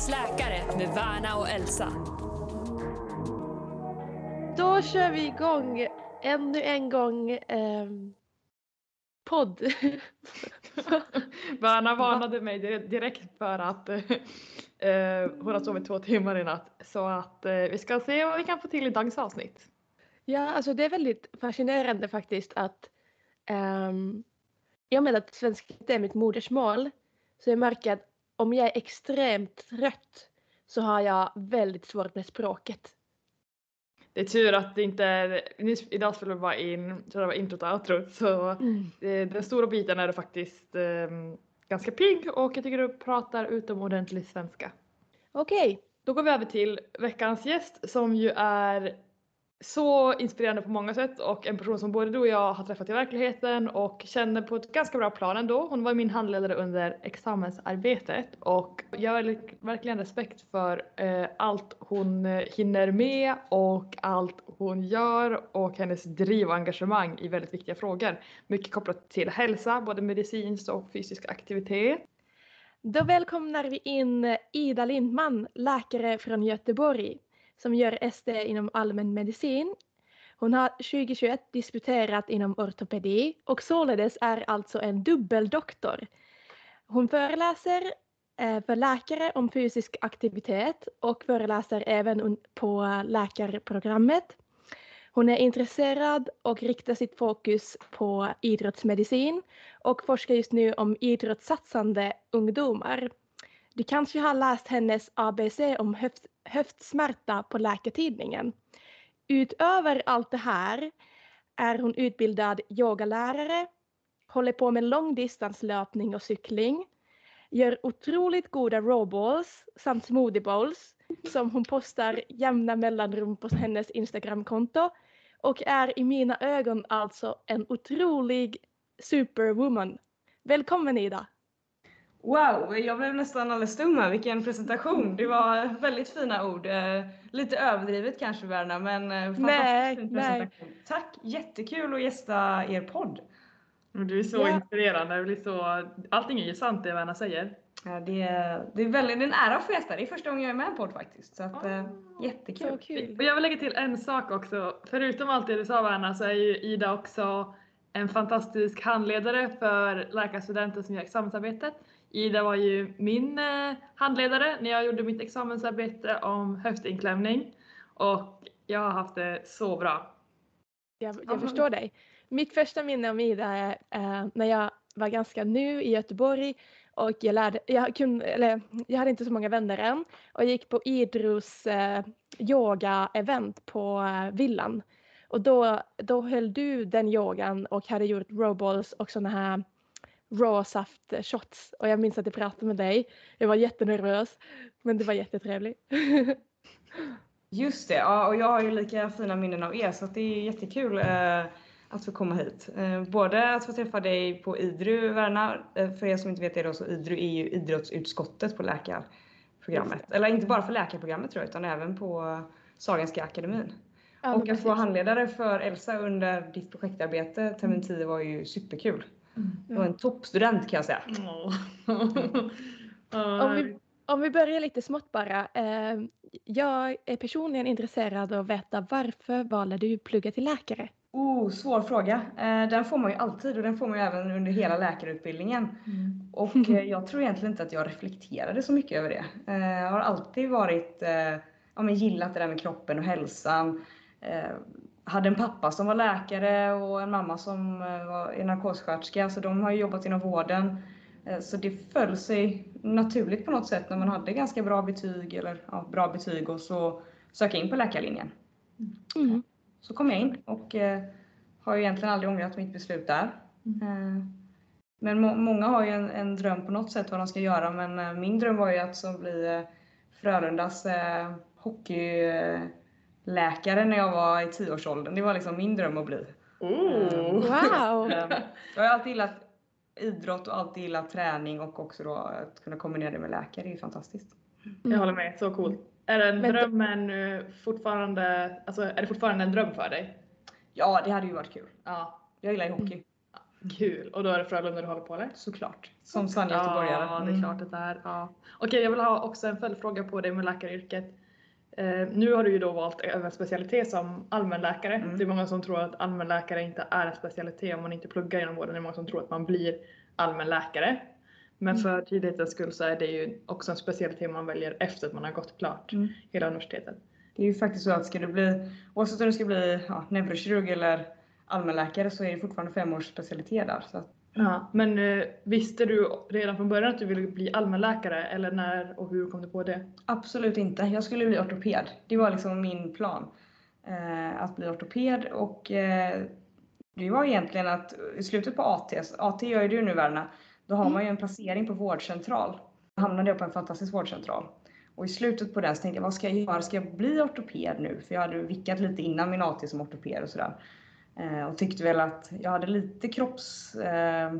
you. Lyckans läkare med Värna och Elsa. Då kör vi igång ännu en gång ehm, podd. Värna varnade mig di- direkt för att eh, eh, hon har sovit två timmar i natt. Så att eh, vi ska se vad vi kan få till i dagens avsnitt. ja, alltså det är väldigt fascinerande faktiskt att i och med att svenska inte är mitt modersmål så jag märker att om jag är extremt trött så har jag väldigt svårt med språket. Det är tur att det inte är, idag spelar vi bara in själva introt och outrot så eh, den stora biten är det faktiskt eh, ganska pigg och jag tycker du pratar utomordentligt svenska. Okej, Då går vi över till veckans gäst som ju är så inspirerande på många sätt och en person som både du och jag har träffat i verkligheten och känner på ett ganska bra plan ändå. Hon var min handledare under examensarbetet och jag har verkligen respekt för eh, allt hon eh, hinner med och allt hon gör och hennes driv och engagemang i väldigt viktiga frågor. Mycket kopplat till hälsa, både medicinskt och fysisk aktivitet. då välkomnar vi in eh, Ida Lindman, läkare från Göteborg som gör SD inom allmän medicin. Hon har 2021 disputerat inom ortopedi och således är alltså en dubbeldoktor. Hon föreläser eh, för läkare om fysisk aktivitet och föreläser även på läkarprogrammet. Hon är intresserad och riktar sitt fokus på idrottsmedicin och forskar just nu om idrottssatsande ungdomar. Du kanske har läst hennes ABC om höft, höftsmärta på Läkartidningen. Utöver allt det här är hon utbildad yogalärare, håller på med långdistanslöpning och cykling, gör otroligt goda rawballs samt smoothie bowls som hon postar jämna mellanrum på hennes Instagramkonto och är i mina ögon alltså en otrolig superwoman. Välkommen Ida! Wow, jag blev nästan alldeles stum här. Vilken presentation. Det var väldigt fina ord. Eh, Lite överdrivet kanske Verna, men eh, fantastiskt Nej, fin nej. presentation. Tack, jättekul att gästa er podd. Du är så Ja. inspirerande, det blir så, allting är ju sant det Verna säger. Ja, det, är, det är väldigt det är en ära att få gästa. Det är första gången jag är med i en podd faktiskt. Så att, Så jättekul. kul! Och jag vill lägga till en sak också. Förutom allt det du sa Verna så är ju Ida också en fantastisk handledare för läkarstudenter som gör examensarbetet. Ida var ju min eh, handledare när jag gjorde mitt examensarbete om höftinklämning och jag har haft det så bra. Jag, jag förstår dig. Mitt första minne om Ida är eh, när jag var ganska ny i Göteborg och jag, lärde, jag, kunde, eller, jag hade inte så många vänner än och gick på Idros eh, yoga-event på eh, villan. Och då, då höll du den yogan och hade gjort rawballs och såna här råsaft shots och jag minns att jag pratade med dig. Jag var jättenervös men det var jättetrevligt. Just det, ja, och jag har ju lika fina minnen av er så att det är jättekul eh, att få komma hit. Eh, både att få träffa dig på IDRU, Verna. Eh, för er som inte vet det då så IDRU är ju idrottsutskottet på läkarprogrammet. Eller inte bara för läkarprogrammet tror jag utan även på Sahlgrenska akademin. Ja, och att precis. handledare för Elsa under ditt projektarbete termin 10 var ju superkul. Du var en toppstudent kan jag säga. Om vi, om vi börjar lite smått bara. Eh, jag är personligen intresserad av att veta varför valde du plugga till läkare? Oh, svår fråga. Eh, den får man ju alltid och den får man ju även under hela läkarutbildningen. Och eh, jag tror egentligen inte att jag reflekterade så mycket över det. Eh, jag har alltid varit, eh, ja men gillat det där med kroppen och hälsan. Hade en pappa som var läkare och en mamma som eh, var är narkossköterska så de har ju jobbat inom vården. Eh, så det föll sig naturligt på något sätt när man hade ganska bra betyg eller ja, bra betyg och så söka in på läkarlinjen. Mm. Så kom jag in och eh, har ju egentligen aldrig ångrat mitt beslut där. Eh, men må- många har ju en, en dröm på något sätt vad de ska göra men eh, min dröm var ju att så bli Frölundas eh, hockeyläkare när jag var i tioårsåldern. Det var liksom min dröm att bli. Oh. Wow! Eh, jag har alltid gillat idrott och alltid gillat träning och också då att kunna kombinera det med läkare. Det är ju fantastiskt. Jag håller med, så coolt. Är den Men- drömmen fortfarande, alltså är det fortfarande en dröm för dig? Ja, det hade ju varit kul. Ja. Jag gillar ju hockey. Kul! Och då är det Frölunda du håller på eller? Såklart. Som sann göteborgare. Ja, det är Mm. klart att det är. Ja. Okej, jag vill ha också en följdfråga på dig med läkaryrket. Eh, nu har du ju då valt en specialitet som allmänläkare. Mm. Det är många som tror att allmänläkare inte är en specialitet om man inte pluggar inom vården. Det är många som tror att man blir allmänläkare. Men Mm. för tydlighetens skull så är det ju också en specialitet man väljer efter att man har gått klart Mm. hela universitetet. Det är ju faktiskt så att ska du bli, oavsett om du ska bli ja, neurokirurg eller allmänläkare så är det fortfarande fem års specialitet där. Så att, Ja, men eh, visste du redan från början att du ville bli allmänläkare eller när och hur kom du på det? absolut inte. Jag skulle bli ortoped. Det var liksom min plan. Eh, att bli ortoped och eh, det var egentligen att i slutet på AT, AT gör ju du nu Verna, då har man ju en placering på vårdcentral. Då hamnade jag på en fantastisk vårdcentral. Och i slutet på den så tänkte jag, vad ska jag göra? Ska jag bli ortoped nu? För jag hade vickat lite innan min AT som ortoped och sådär. Eh, och tyckte väl att jag hade lite kropps... Eh,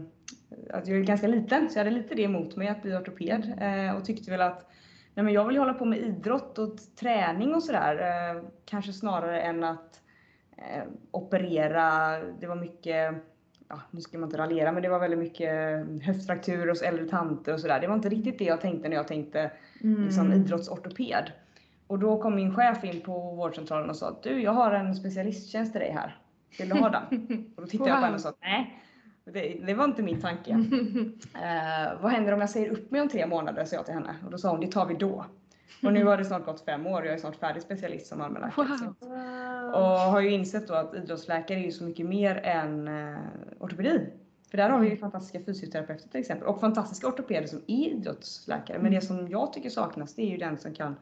att jag är ganska liten, så jag hade lite det emot mig att bli ortoped. Eh, och tyckte väl att nej men jag vill hålla på med idrott och träning och sådär. Kanske snarare än att operera. Det var mycket, ja nu ska man inte raljera, men det var väldigt mycket höftfrakturer hos äldre tanter och sådär. Det var inte riktigt det jag tänkte när jag tänkte liksom, idrottsortoped. Och då kom min chef in på vårdcentralen och sa att du, jag har en specialisttjänst till dig här. Vill du ha den? och då tittade jag på henne och sa nej, det, det var inte min tanke. Eh, vad händer om jag säger upp mig om tre månader? sa jag till henne. Och då sa hon, det tar vi då. Och nu har det snart gått fem år och jag är snart färdig specialist som allmänläkare. Wow. Och har ju insett då att idrottsläkare är ju så mycket mer än eh, ortopedi. För där har vi ju fantastiska fysioterapeuter till exempel och fantastiska ortopeder som är idrottsläkare. Men det som jag tycker saknas det är ju den som kan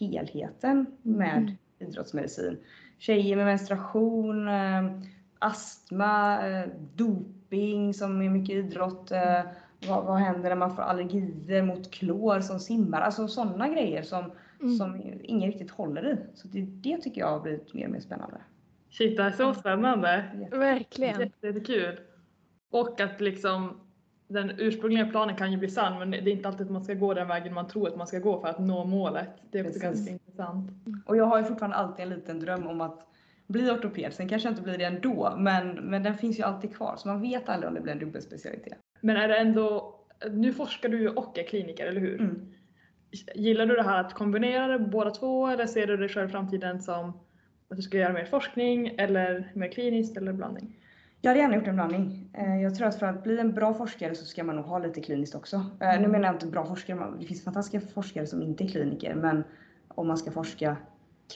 helheten med idrottsmedicin. Tjejer med menstruation, eh, astma, eh, doping som är mycket idrott. Eh, vad, vad händer när man får allergier mot klor som simmar? Alltså sådana grejer som, Mm. som ingen riktigt håller i. Så det, det tycker jag har blivit mer och mer spännande. Shit, det här är så spännande. Verkligen. Jätte- Jättekul. Och att liksom den ursprungliga planen kan ju bli sann men det är inte alltid att man ska gå den vägen man tror att man ska gå för att nå målet. Det är också Precis. ganska intressant. Och jag har ju fortfarande alltid en liten dröm om att bli ortoped. Sen kanske jag inte blir det ändå, men, men den finns ju alltid kvar. Så man vet aldrig om det blir en dubbelspecialitet. Men är det ändå, nu forskar du ju och är kliniker, eller hur? Mm. Gillar du det här att kombinera det båda två eller ser du dig själv i framtiden som att du ska göra mer forskning eller mer kliniskt eller blandning? Jag hade gärna gjort en blandning. Eh, Jag tror att för att bli en bra forskare så ska man nog ha lite kliniskt också. Eh, Nu menar jag inte bra forskare, det finns fantastiska forskare som inte är kliniker, men om man ska forska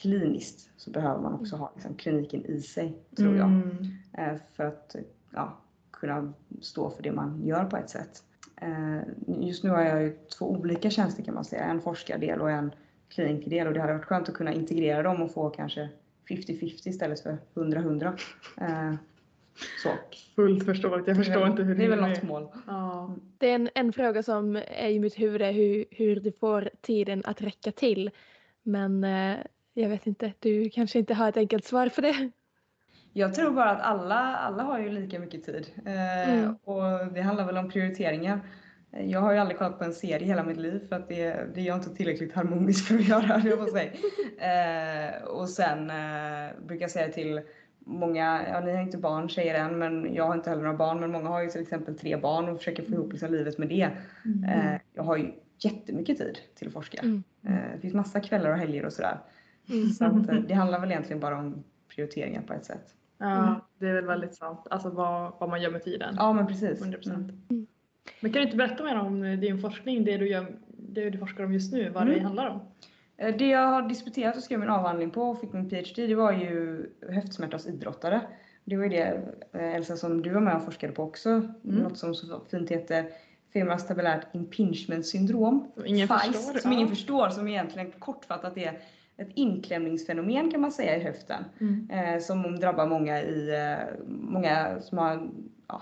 kliniskt så behöver man också ha liksom, kliniken i sig, tror jag. Mm. Eh, För att ja, kunna stå för det man gör på ett sätt. Just nu har jag ju två olika tjänster kan man säga, en forskardel och en klinikdel och det hade varit skönt att kunna integrera dem och få kanske 50-50 istället för 100-100. Så. Fullt förståeligt, jag förstår inte hur Det är väl det något mål. Ja. Det är en, en fråga som är i mitt huvud är hur, hur du får tiden att räcka till. Men eh, jag vet inte, du kanske inte har ett enkelt svar för det. Jag tror bara att alla, alla har ju lika mycket tid. Eh, Mm. Och det handlar väl om prioriteringar. Eh, Jag har ju aldrig kollat på en serie hela mitt liv för att det, det är jag inte tillräckligt harmonisk för att göra, jag att säga. Eh, och sen eh, brukar jag säga till många, ja ni har inte barn tjejer än, men jag har inte heller några barn, men många har ju till exempel tre barn och försöker få ihop liksom livet med det. Eh, jag har ju jättemycket tid till att forska. Mm. Eh, det finns massa kvällar och helger och sådär. Mm. Så att, eh, det handlar väl egentligen bara om prioriteringar på ett sätt. ja, det är väl väldigt sant. Alltså vad, vad man gör med tiden. Ja men precis. 100 procent. Mm. Men kan du inte berätta mer om din forskning, det du, gör, det du forskar om just nu, vad det Mm. handlar om? Eh, Det jag har disputerat och skrev min avhandling på och fick min PhD det var ju höftsmärta hos idrottare. Det var ju det eh, Elsa som du var med och forskade på också. Mm. Något som så fint heter femoral tabulärt impingement syndrom. Som ingen FICE, förstår. Som Ja. ingen förstår, som egentligen kortfattat är ett inklämningsfenomen kan man säga i höften. Mm. Eh, som drabbar många, i, eh, många som har ja,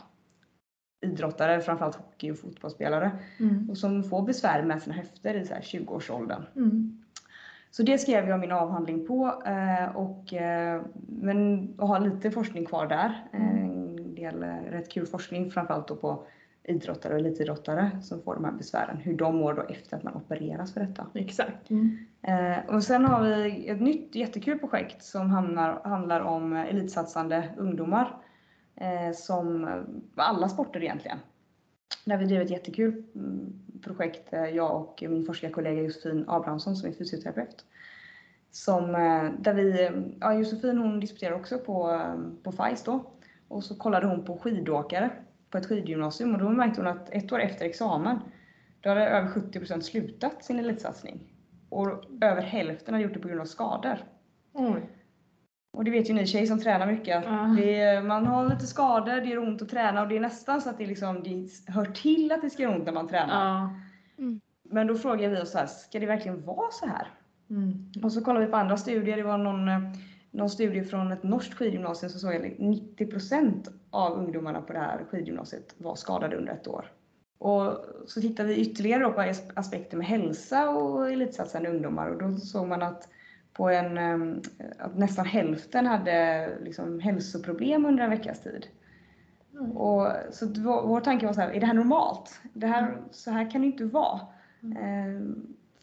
idrottare, framförallt hockey och fotbollsspelare. Mm. Och som får besvär med sina höfter i så här 20-årsåldern. Mm. Så det skrev jag min avhandling på eh, och, eh, men och har lite forskning kvar där. Eh, En del eh, rätt kul forskning framförallt då på idrottare och elitidrottare som får de här besvären. Hur de mår då efter att man opereras för detta. Exakt. Eh, och sen har vi ett nytt jättekul projekt som hamnar, handlar om elitsatsande ungdomar. Eh, som alla sporter egentligen. Där vi drev ett jättekul mm, projekt, eh, jag och min forskarkollega Josefin Abrahamsson som är fysioterapeut. Som, eh, där vi, eh, ja Josefin hon disputerade också på, på FAIS då. Och så kollade hon på skidåkare på ett skidgymnasium och då märkte hon att ett år efter examen då hade över 70% slutat sin elitsatsning. Och över hälften hade gjort det på grund av skador. Mm. Och det vet ju ni tjejer som tränar mycket att Ja. det är, man har lite skador, det gör ont att träna och det är nästan så att det, liksom, det hör till att det ska göra ont när man tränar. Ja. Men då frågar vi oss så här, ska det verkligen vara så här? Mm. Och så kollar vi på andra studier. Det var någon, någon studie från ett norskt skidgymnasium som såg att 90% av ungdomarna på det här skidgymnasiet var skadade under ett år. Och så tittar vi ytterligare på as- aspekter med hälsa och elitsatsande ungdomar och då såg man att, på en, eh, att nästan hälften hade liksom hälsoproblem under en veckas tid. Mm. Och, så vår, vår tanke var så här, är det här normalt? Det här, Så här kan det inte vara. Eh,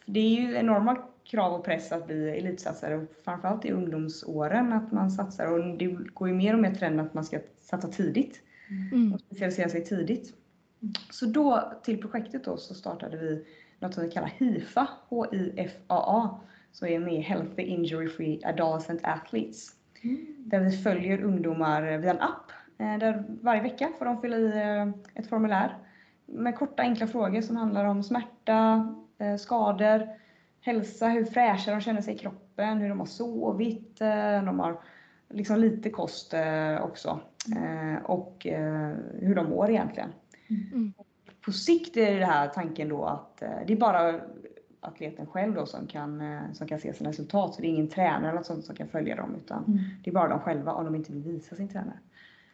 för det är ju enorma krav och press att bli elitsatsare, och framförallt i ungdomsåren att man satsar och det går ju mer och mer trend att man ska satsa tidigt Mm. och specialisera sig tidigt. Så då till projektet då så startade vi något som vi kallar HIFA, H-I-F-A-A, som är med Healthy Injury Free Adolescent Athletes. Där vi följer ungdomar via en app. eh, Där varje vecka får de fylla i eh, ett formulär med korta enkla frågor som handlar om smärta, eh, skador, hälsa, hur fräscha de känner sig i kroppen, hur de har sovit, de har liksom lite kost också och hur de mår egentligen. Mm. På sikt är det här tanken då att det är bara atleten själv då som kan, eh, som kan se sina resultat. Så det är ingen tränare eller sånt som kan följa dem utan Mm. det är bara de själva om de inte vill visa sin tränare.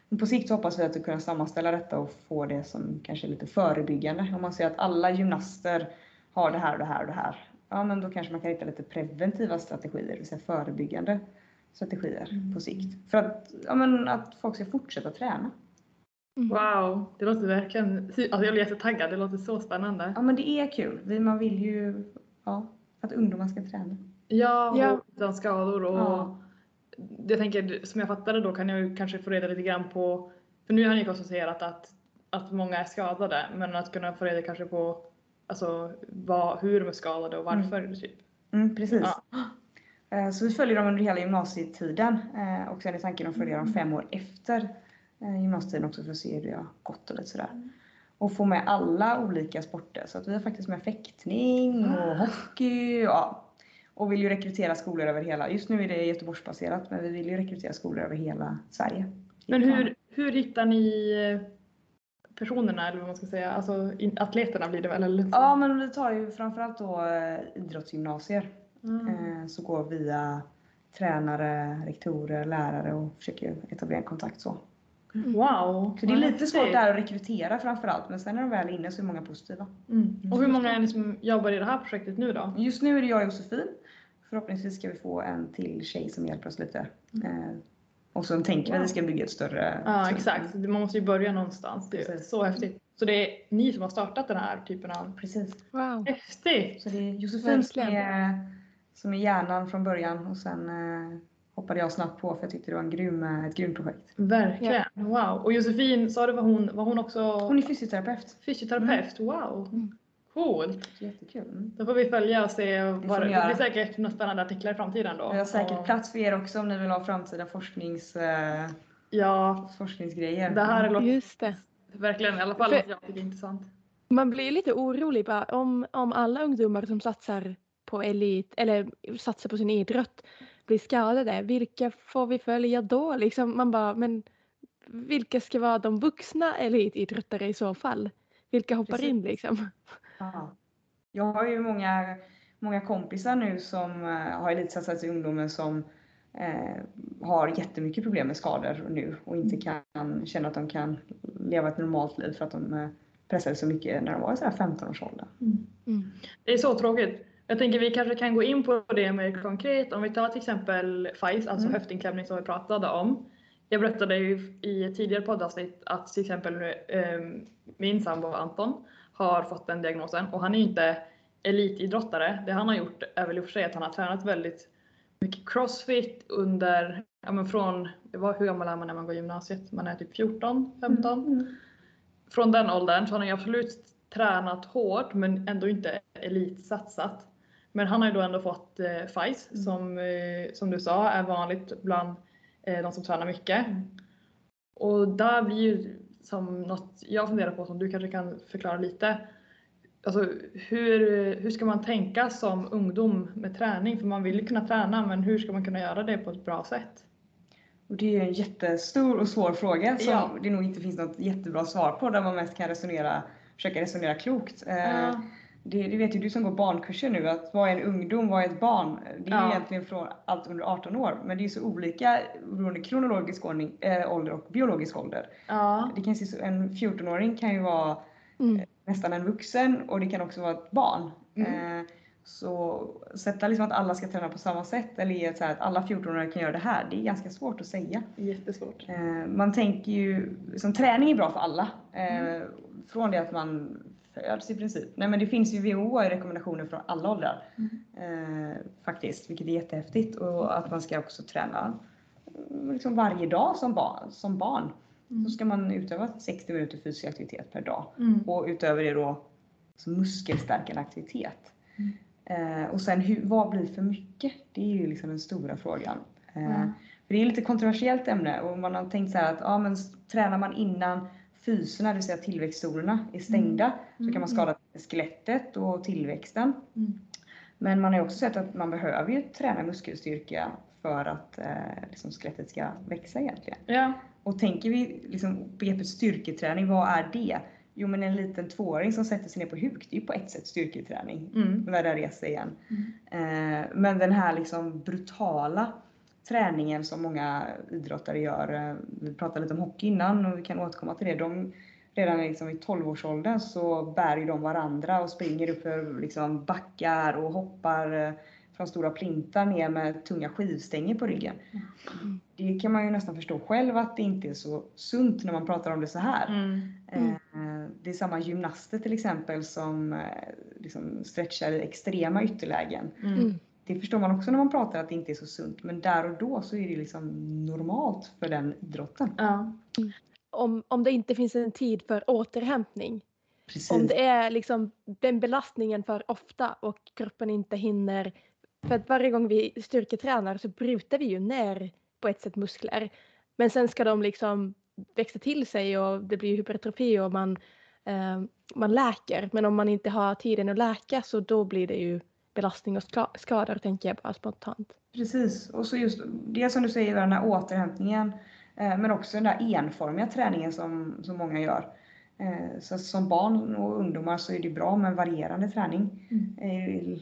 Men på sikt hoppas vi att kunna sammanställa detta och få det som kanske är lite förebyggande. Om man ser att alla gymnaster har det här och det här och det här. Ja men då kanske man kan hitta lite preventiva strategier, det vill säga förebyggande strategier Mm. på sikt. För att, ja, men att folk ska fortsätta träna. Mm. Wow, det låter verkligen... Alltså jag blir jättetaggad, det låter så spännande. Ja men det är kul. Man vill ju ja, att ungdomar ska träna. Ja, Ja. utan skador och Ja. jag tänker som jag fattade då kan jag ju kanske få reda lite grann på, för nu har ni konstaterat att, att många är skadade, men att kunna få reda kanske på alltså, vad, hur de är skadade och varför. Typ. Mm, precis. Ja. Eh, Så vi följer dem under hela gymnasietiden eh, och sen är tanken att följa dem fem år efter eh, gymnasietiden också för att se hur det har gått och lite sådär. Och få med alla olika sporter. Så att vi har faktiskt med fäktning och hockey. Ja. Och vill ju rekrytera skolor över hela, just nu är det Göteborgsbaserat, men vi vill ju rekrytera skolor över hela Sverige. Men hur, hur hittar ni eh, personerna eller vad man ska säga, alltså atleterna blir det väl? Eller? Ja, men vi tar ju framförallt då eh, idrottsgymnasier. Mm. Eh, Så går via tränare, rektorer, lärare och försöker etablera en kontakt så. Wow! Så det är lite häftigt. svårt där att rekrytera framförallt, men sen när de väl är inne så är många positiva. Mm. Och hur många är ni som jobbar i det här projektet nu då? Just nu är det jag och Josefin. Förhoppningsvis ska vi få en till tjej som hjälper oss lite. Eh, Och så tänker vi att vi ska bygga ett större... Ja exakt, man måste ju börja någonstans. Det är Precis. så häftigt. Så det är ni som har startat den här typen av... Precis. Wow. Häftigt! Så det är Josefin som är, som är hjärnan från början och sen eh, hoppade jag snabbt på för jag tyckte det var en grym, eh, ett grymt projekt. Verkligen, wow. Och Josefin, sa du var hon, var hon också Hon är fysioterapeut. fysioterapeut? Wow! Mm. Coolt! Jättekul. Mm. Då får vi följa och se. Vad, det göra. blir säkert några spännande artiklar i framtiden då. Vi har säkert Och- plats för er också om ni vill ha framtida forsknings, eh, Ja, forskningsgrejer. det här låter Just det. verkligen i alla fall För- jag tycker är intressant. Man blir lite orolig bara om, om alla ungdomar som satsar på elit eller satsar på sin idrott blir skadade. Vilka får vi följa då? Liksom man bara, men vilka ska vara de vuxna elitidrottare i så fall? Vilka hoppar Precis. in liksom? Ja. Jag har ju många, många kompisar nu som eh, har elitsatsat i ungdomen som eh, har jättemycket problem med skador nu och inte kan känna att de kan leva ett normalt liv för att de eh, pressade så mycket när de var i sådär 15 års ålder. Mm. Det är så tråkigt. Jag tänker vi kanske kan gå in på det mer konkret. Om vi tar till exempel FICE, alltså Mm. höftinklämning som vi pratade om. Jag berättade ju i ett tidigare poddavsnitt att till exempel ehm, min sambo Anton har fått den diagnosen och han är ju inte elitidrottare. Det han har gjort är väl i och för sig att han har tränat väldigt mycket crossfit under ja, men från, vad- hur gammal är man när man går gymnasiet? Man är typ 14, 15. Från den åldern så har han ju absolut tränat hårt men ändå inte elitsatsat. Men han har ju då ändå fått eh, FICE Mm. som, eh, som du sa är vanligt bland eh, de som tränar mycket. Och där blir ju som något jag funderar på som du kanske kan förklara lite. Alltså hur, hur ska man tänka som ungdom med träning? För man vill ju kunna träna men hur ska man kunna göra det på ett bra sätt? Och det är en jättestor och svår fråga som Ja. det nog inte finns något jättebra svar på där man mest kan resonera, försöka resonera klokt. Eh, Det, det vet ju du som går barnkurser nu att vad är en ungdom, vad är ett barn? Det är Ja. egentligen från allt under 18 år men det är så olika beroende kronologisk ordning, äh, ålder och biologisk ålder. Ja. Det kan se så, en 14-åring kan ju vara Mm. nästan en vuxen och det kan också vara ett barn. Mm. Eh, så sätta liksom att alla ska träna på samma sätt eller ge så att alla 14-åringar kan göra det här, det är ganska svårt att säga. Jättesvårt. Eh, man tänker ju, som träning är bra för alla. Eh, Mm. Från det att man föds i princip. Nej men det finns ju WHO har ju rekommendationer från alla åldrar. Mm. Eh, faktiskt, vilket är jättehäftigt. Och att man ska också träna mm, liksom varje dag som barn. Som barn. Så ska man utöva 60 minuter fysisk aktivitet per dag. Mm. Och utöver det då så muskelstärkande aktivitet. Eh, och sen hur, vad blir för mycket? Det är ju liksom den stora frågan. Eh, Ja. För det är ett lite kontroversiellt ämne och man har tänkt så här att ja, men tränar man innan fyserna, det vill säga tillväxtzonerna, är stängda så kan man skada skelettet och tillväxten. Mm. Men man har också sett att man behöver ju träna muskelstyrka för att eh, liksom skelettet ska växa egentligen. Ja. Och tänker vi liksom begreppet styrketräning, vad är det? Jo men en liten tvååring som sätter sig ner på huk, det är ju på ett sätt styrketräning. Mm. Börja resa igen. Eh, men den här liksom brutala träningen som många idrottare gör. Vi pratade lite om hockey innan och vi kan återkomma till det. De, redan liksom i 12-årsåldern så bär ju de varandra och springer upp för liksom backar och hoppar eh, från stora plintar ner med tunga skivstänger på ryggen. Det kan man ju nästan förstå själv att det inte är så sunt när man pratar om det så här. Mm. Eh, Det är samma gymnaster till exempel som eh, liksom stretchar i extrema ytterlägen. Det förstår man också när man pratar att det inte är så sunt. Men där och då så är det liksom normalt för den idrotten. Ja. Om, om det inte finns en tid för återhämtning. Precis. Om det är liksom den belastningen för ofta och kroppen inte hinner. För att varje gång vi styrketränar så bryter vi ju ner på ett sätt muskler. Men sen ska de liksom växa till sig och det blir hypertrofi och man, eh, man läker. Men om man inte har tiden att läka så då blir det ju belastning och ska- skador tänker jag bara spontant. Precis. Och så just det som du säger, den här återhämtningen. eh, Men också den där enformiga träningen som, som många gör. Eh, Så som barn och ungdomar så är det bra med varierande träning. Mm. Eh,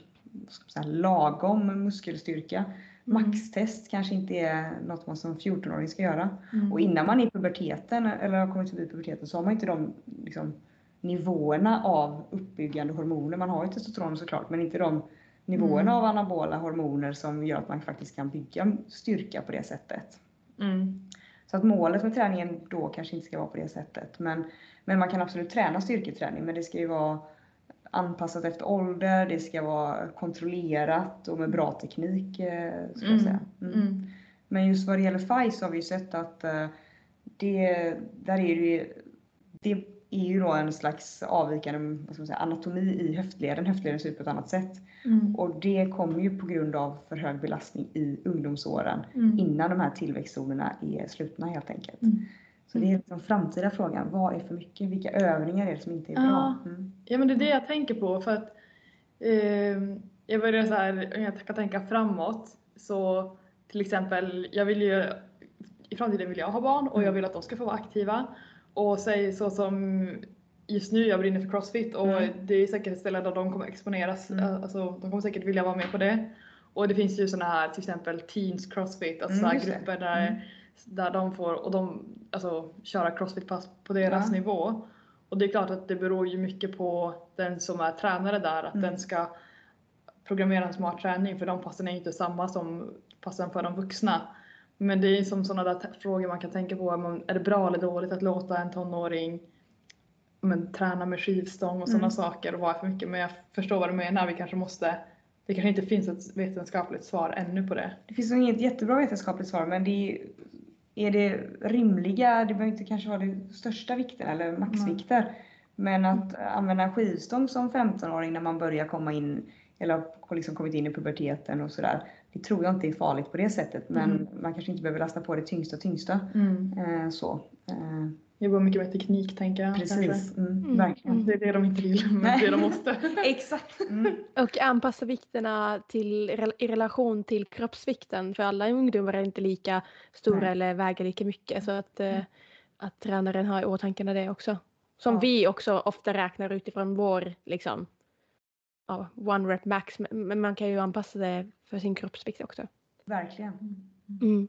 Lagom muskelstyrka. Maxtest kanske inte är något man som 14-åring ska göra. Mm. Och innan man är i puberteten eller har kommit förbi puberteten så har man inte de liksom, nivåerna av uppbyggande hormoner. Man har ju testosteron såklart men inte de nivåerna Mm. av anabola hormoner som gör att man faktiskt kan bygga styrka på det sättet. Mm. Så att målet med träningen då kanske inte ska vara på det sättet. Men, men man kan absolut träna styrketräning men det ska ju vara anpassat efter ålder, det ska vara kontrollerat och med bra teknik. eh, Ska Mm. säga. Mm. Mm. Men just vad det gäller FICE så har vi ju sett att eh, det, där är det, det är ju då en slags avvikande vad ska man säga, anatomi i höftleden. Höftleden ser ut på ett annat sätt. Mm. Och det kommer ju på grund av för hög belastning i ungdomsåren Mm. innan de här tillväxtzonerna är slutna helt enkelt. Mm. Så det är den framtida frågan. Vad är för mycket? Vilka övningar är det som inte är Ja. bra? Mm. Ja men det är det jag tänker på för att eh, jag börjar så här, om jag ska tänka framåt så till exempel, jag vill ju i framtiden vill jag ha barn och jag vill att de ska få vara aktiva och säg så som just nu jag brinner för crossfit och Mm. det är säkert ett ställe där de kommer exponeras, Mm. alltså de kommer säkert vilja vara med på det. Och det finns ju sådana här till exempel Teens Crossfit, alltså Mm, grupper där, Mm. där de får och de, alltså, köra crossfit-pass på deras Ja. nivå. Och det är klart att det beror ju mycket på den som är tränare där, att Mm. den ska programmera en smart träning för de passen är inte samma som passen för de vuxna. Men det är som sådana där frågor man kan tänka på, är det bra eller dåligt att låta en tonåring men, träna med skivstång och sådana Mm. saker och är för mycket. Men jag förstår vad du menar, vi kanske måste det kanske inte finns ett vetenskapligt svar ännu på det. Det finns nog inget jättebra vetenskapligt svar men det är, är det rimliga, det behöver inte kanske vara det största vikten eller maxvikter. Men att använda skivstång som 15-åring när man börjar komma in eller har liksom kommit in i puberteten och sådär. Det tror jag inte är farligt på det sättet men Mm. man kanske inte behöver lasta på det tyngsta tyngsta. Eh, så. Eh, Jobba mycket med teknik tänker jag. kanske. precis, mm, Mm. verkligen. Mm. Det är det de inte vill, men Nej. det de måste. Exakt! Mm. Och anpassa vikterna till, i relation till kroppsvikten. För alla ungdomar är inte lika stora Nej. eller väger lika mycket. Så att, eh, att tränaren har i åtanke det också. Som Ja. vi också ofta räknar utifrån vår liksom, ja, one rep max. Men man kan ju anpassa det för sin kroppsvikt också. Verkligen. Mm.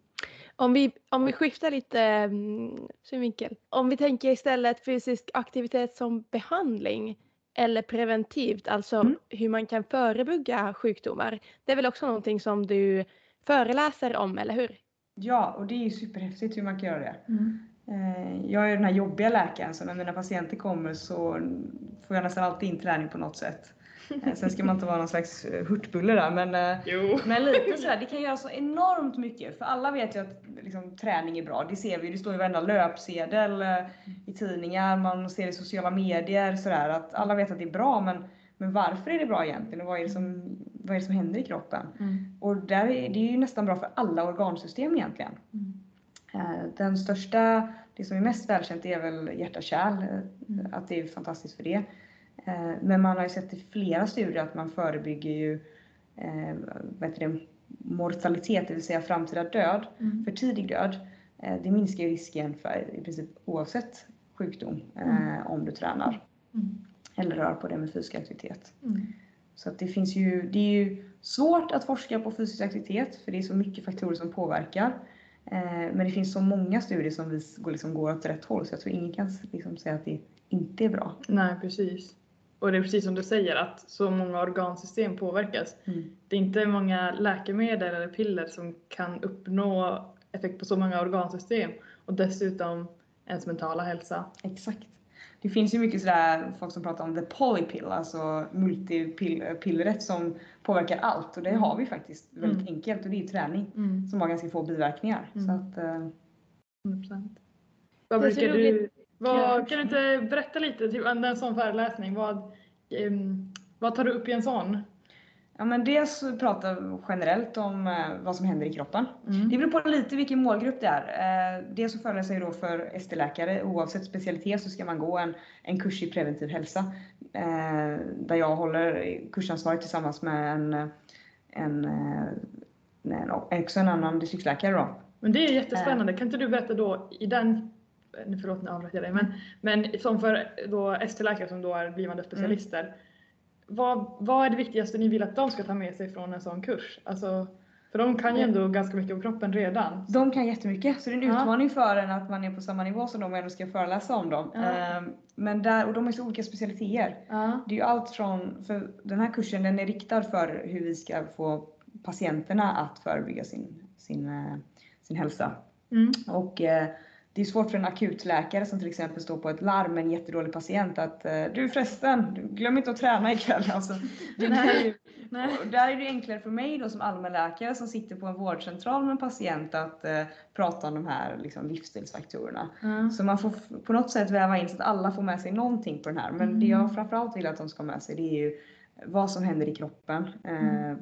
Om, vi, om vi skiftar lite mm, synvinkel. Om vi tänker istället fysisk aktivitet som behandling eller preventivt, alltså Mm. hur man kan förebygga sjukdomar. Det är väl också någonting som du föreläser om, eller hur? Ja, och det är ju superhäftigt hur man kan göra det. Mm. Eh, Jag är den här jobbiga läkaren så när mina patienter kommer så får jag nästan alltid in träning på något sätt. Eh, Sen ska man inte vara någon slags eh, hurtbulle där men, eh, Jo. men lite sådär, det kan göra så enormt mycket. För alla vet ju att liksom, träning är bra. Det ser vi, det står i varenda löpsedel i tidningar, man ser det i sociala medier sådär. Att alla vet att det är bra men, men varför är det bra egentligen och vad är det som, vad är det som händer i kroppen? Mm. Och där är, det är ju nästan bra för alla organsystem egentligen. Mm. Den största, det som är mest välkänt är väl hjärta-kärl, Mm. att det är fantastiskt för det. Eh, Men man har ju sett i flera studier att man förebygger ju eh, vad heter det, mortalitet, det vill säga framtida död, Mm. för tidig död. Eh, Det minskar ju risken för i princip oavsett sjukdom Mm. om du tränar Mm. eller rör på dig med fysisk aktivitet. Mm. Så att det finns ju, det är ju svårt att forska på fysisk aktivitet för det är så mycket faktorer som påverkar. Men det finns så många studier som vis, går, liksom går åt rätt håll så jag tror ingen kan liksom säga att det inte är bra. Nej, precis. Och det är precis som du säger att så många organsystem påverkas. Mm. Det är inte många läkemedel eller piller som kan uppnå effekt på så många organsystem och dessutom ens mentala hälsa. Exakt. Det finns ju mycket sådär folk som pratar om the polypill, alltså multipillret som påverkar allt och det har vi faktiskt väldigt Mm. enkelt och det är ju träning Mm. som har ganska få biverkningar. Mm. Så att, eh, 100%. Vad Det är så brukar du. Vad, kan du inte berätta lite, typ en sån föreläsning, vad, ehm, vad tar du upp i en sån? ja men dels prata generellt om eh, vad som händer i kroppen. Mm. Det beror på lite vilken målgrupp det är. Eh, Dels så föreläser jag då för ST-läkare. Oavsett specialitet så ska man gå en, en kurs i preventiv hälsa. eh, Där jag håller kursansvarig tillsammans med en, en, eh, en, också en annan distriktsläkare då. Men det är jättespännande, kan inte du berätta då i den, förlåt nu avbröt jag dig, men, men som för då ST-läkare som då är blivande specialister, vad, vad är det viktigaste ni vill att de ska ta med sig från en sån kurs? Alltså, för de kan ju ändå ganska mycket om kroppen redan. De kan jättemycket, så det är en Ja. utmaning för en att man är på samma nivå som de och ändå ska föreläsa om dem. Ja. Eh, Men där, och de är så olika specialiteter. Ja. Det är ju allt från, för den här kursen den är riktad för hur vi ska få patienterna att förebygga sin, sin, eh, sin hälsa. Mm. Och eh, det är svårt för en akutläkare som till exempel står på ett larm med en jättedålig patient att eh, du förresten, glöm inte att träna ikväll. Alltså, det kan ju, där är det enklare för mig då som allmänläkare som sitter på en vårdcentral med en patient att eh, prata om de här liksom, livsstilsfaktorerna. Ja. Så man får på något sätt väva in så att alla får med sig någonting på den här. Men det jag framförallt vill att de ska ha med sig det är ju vad som händer i kroppen. Eh,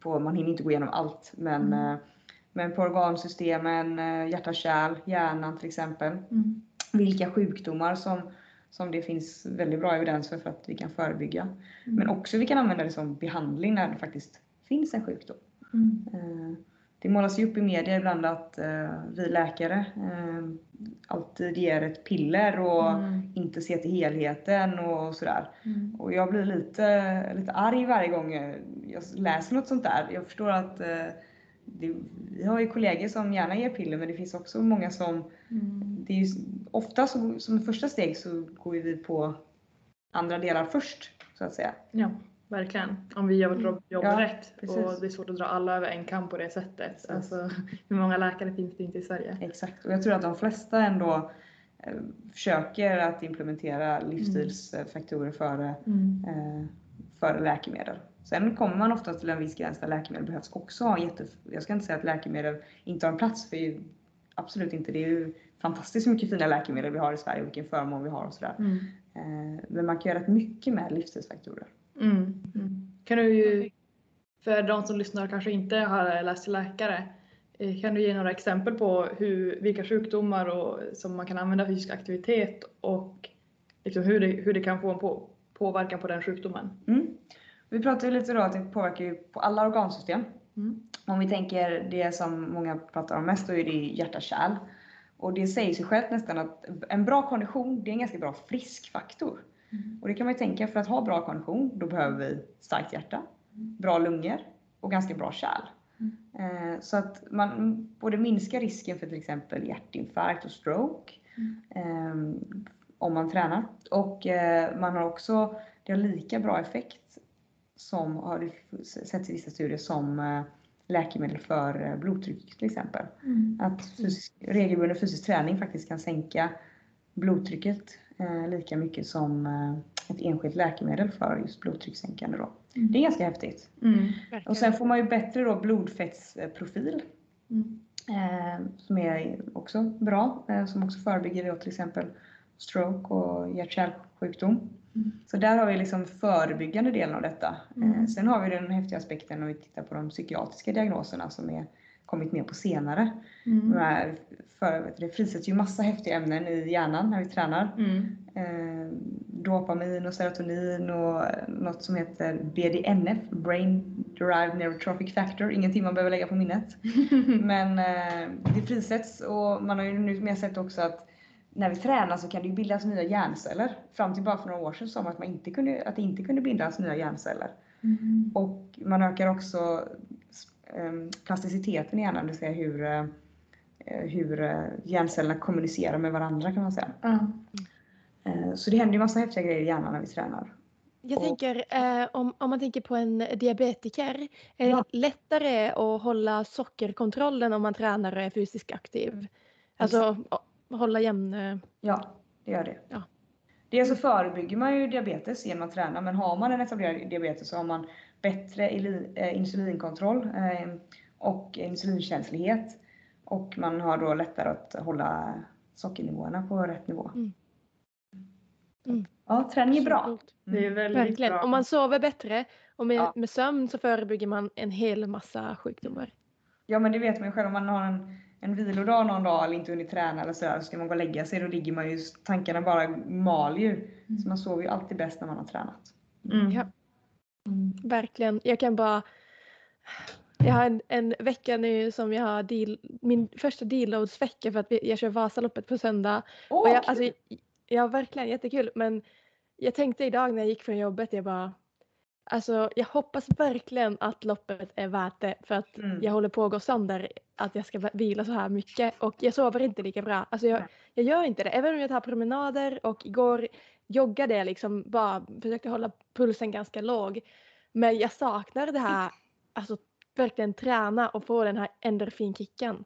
på, man hinner inte gå igenom allt men, eh, men på organsystemen, eh, hjärta, kärl, hjärnan till exempel. Mm. Vilka sjukdomar som, som det finns väldigt bra evidens för, för att vi kan förebygga. Men också vi kan använda det som behandling när det faktiskt finns en sjukdom. Mm. Eh, Det målas ju upp i media ibland att eh, vi läkare alltid ger ett piller och Mm. inte ser till helheten och sådär. Mm. Och jag blir lite, lite arg varje gång jag läser något sånt där. Jag förstår att det, vi har ju kollegor som gärna ger piller men det finns också många som, Mm. det är ju, ofta som, som första steg så går vi på andra delar först så att säga. Ja, verkligen. Om vi gör vårt jobb Ja, rätt. precis. Och det är svårt att dra alla över en kam på det sättet. Alltså, hur många läkare finns det inte i Sverige? Exakt, och jag tror att de flesta ändå eh, försöker att implementera livsstilsfaktorer före, Mm. eh, för läkemedel. Sen kommer man ofta till en viss gräns där läkemedel behövs också ha jätte... Jag ska inte säga att läkemedel inte har en plats, för absolut inte. Det är ju fantastiskt mycket fina läkemedel vi har i Sverige och vilken förmån vi har och sådär. Mm. Eh, Men man kan göra rätt mycket med livsstilsfaktorer. Mm. Kan du ju, för de som lyssnar och kanske inte har läst till läkare, eh, kan du ge några exempel på hur, vilka sjukdomar och, som man kan använda fysisk aktivitet och liksom hur, det, hur det kan få en på, påverkan på den sjukdomen? Mm. Vi pratade ju lite då att det påverkar ju på alla organsystem. Mm. Om vi tänker det som många pratar om mest, då är det hjärta-kärl. Och det säger sig självt nästan att en bra kondition, det är en ganska bra friskfaktor. Mm. Och det kan man ju tänka, för att ha bra kondition, då behöver vi starkt hjärta, bra lungor och ganska bra kärl. Eh, Så att man både minskar risken för till exempel hjärtinfarkt och stroke eh, om man tränar. Och eh, man har också, det har lika bra effekt som har sett i vissa studier som eh, läkemedel för eh, blodtryck till exempel. Att fysisk, regelbunden fysisk träning faktiskt kan sänka blodtrycket eh, lika mycket som eh, ett enskilt läkemedel för just blodtryckssänkande då. Det är ganska häftigt. Mm. Och sen får man ju bättre då blodfettsprofil Mm. eh, som är också bra, eh, som också förebygger då till exempel stroke och hjärt-kärlsjukdom. Så där har vi liksom förebyggande delen av detta. Eh, Mm. sen har vi den häftiga aspekten om vi tittar på de psykiatriska diagnoserna som är kommit mer på senare. Mm. Här, för, det frisätts ju massa häftiga ämnen i hjärnan när vi tränar. Mm. Eh, dopamin och serotonin och något som heter BDNF, Brain Derived Neurotrophic Factor. Ingenting man behöver lägga på minnet. Men eh, det frisätts och man har ju nu mer sett också att när vi tränar så kan det ju bildas nya hjärnceller. Fram till bara för några år sedan sa man att, man inte kunde, att det inte kunde bildas nya hjärnceller. Mm. Och man ökar också eh, plasticiteten i hjärnan, det vill säga hur, eh, hur eh, hjärncellerna kommunicerar med varandra kan man säga. Eh, Så det händer ju massa häftiga grejer i hjärnan när vi tränar. Jag tänker eh, om, om man tänker på en diabetiker, är det Ja. lättare att hålla sockerkontrollen om man tränar och är fysiskt aktiv? Alltså hålla jämn... eh, Ja, det gör det. Ja. Dels så förebygger man ju diabetes genom att träna, men har man en etablerad diabetes så har man bättre eh, insulinkontroll eh, och insulinkänslighet. Och man har då lättare att hålla sockernivåerna på rätt nivå. Mm. Mm. Ja, träning är bra. coolt. Det är väldigt Verkligen. bra. Om man sover bättre och med, Ja. med sömn så förebygger man en hel massa sjukdomar. Ja, men det vet man ju själv om man har en, en vilodag någon dag eller inte hunnit träna eller sådär, så ska man gå och lägga sig, då ligger man ju, tankarna bara mal ju. Så man sover ju alltid bäst när man har tränat. Mm. Ja. Mm. Verkligen. Jag kan bara... Jag har en, en vecka nu som jag har deal, min första deloads-vecka för att vi- jag kör Vasaloppet på söndag. Åh, och jag, alltså, ja, verkligen jättekul. Men jag tänkte idag när jag gick från jobbet, jag bara... Alltså jag hoppas verkligen att loppet är värt det för att Mm. jag håller på att gå sönder att jag ska vila så här mycket och jag sover inte lika bra. Alltså jag, jag gör inte det. Även om jag tar promenader och igår joggade jag liksom bara försökte hålla pulsen ganska låg. Men jag saknar det här, alltså verkligen träna och få den här endorfinkicken.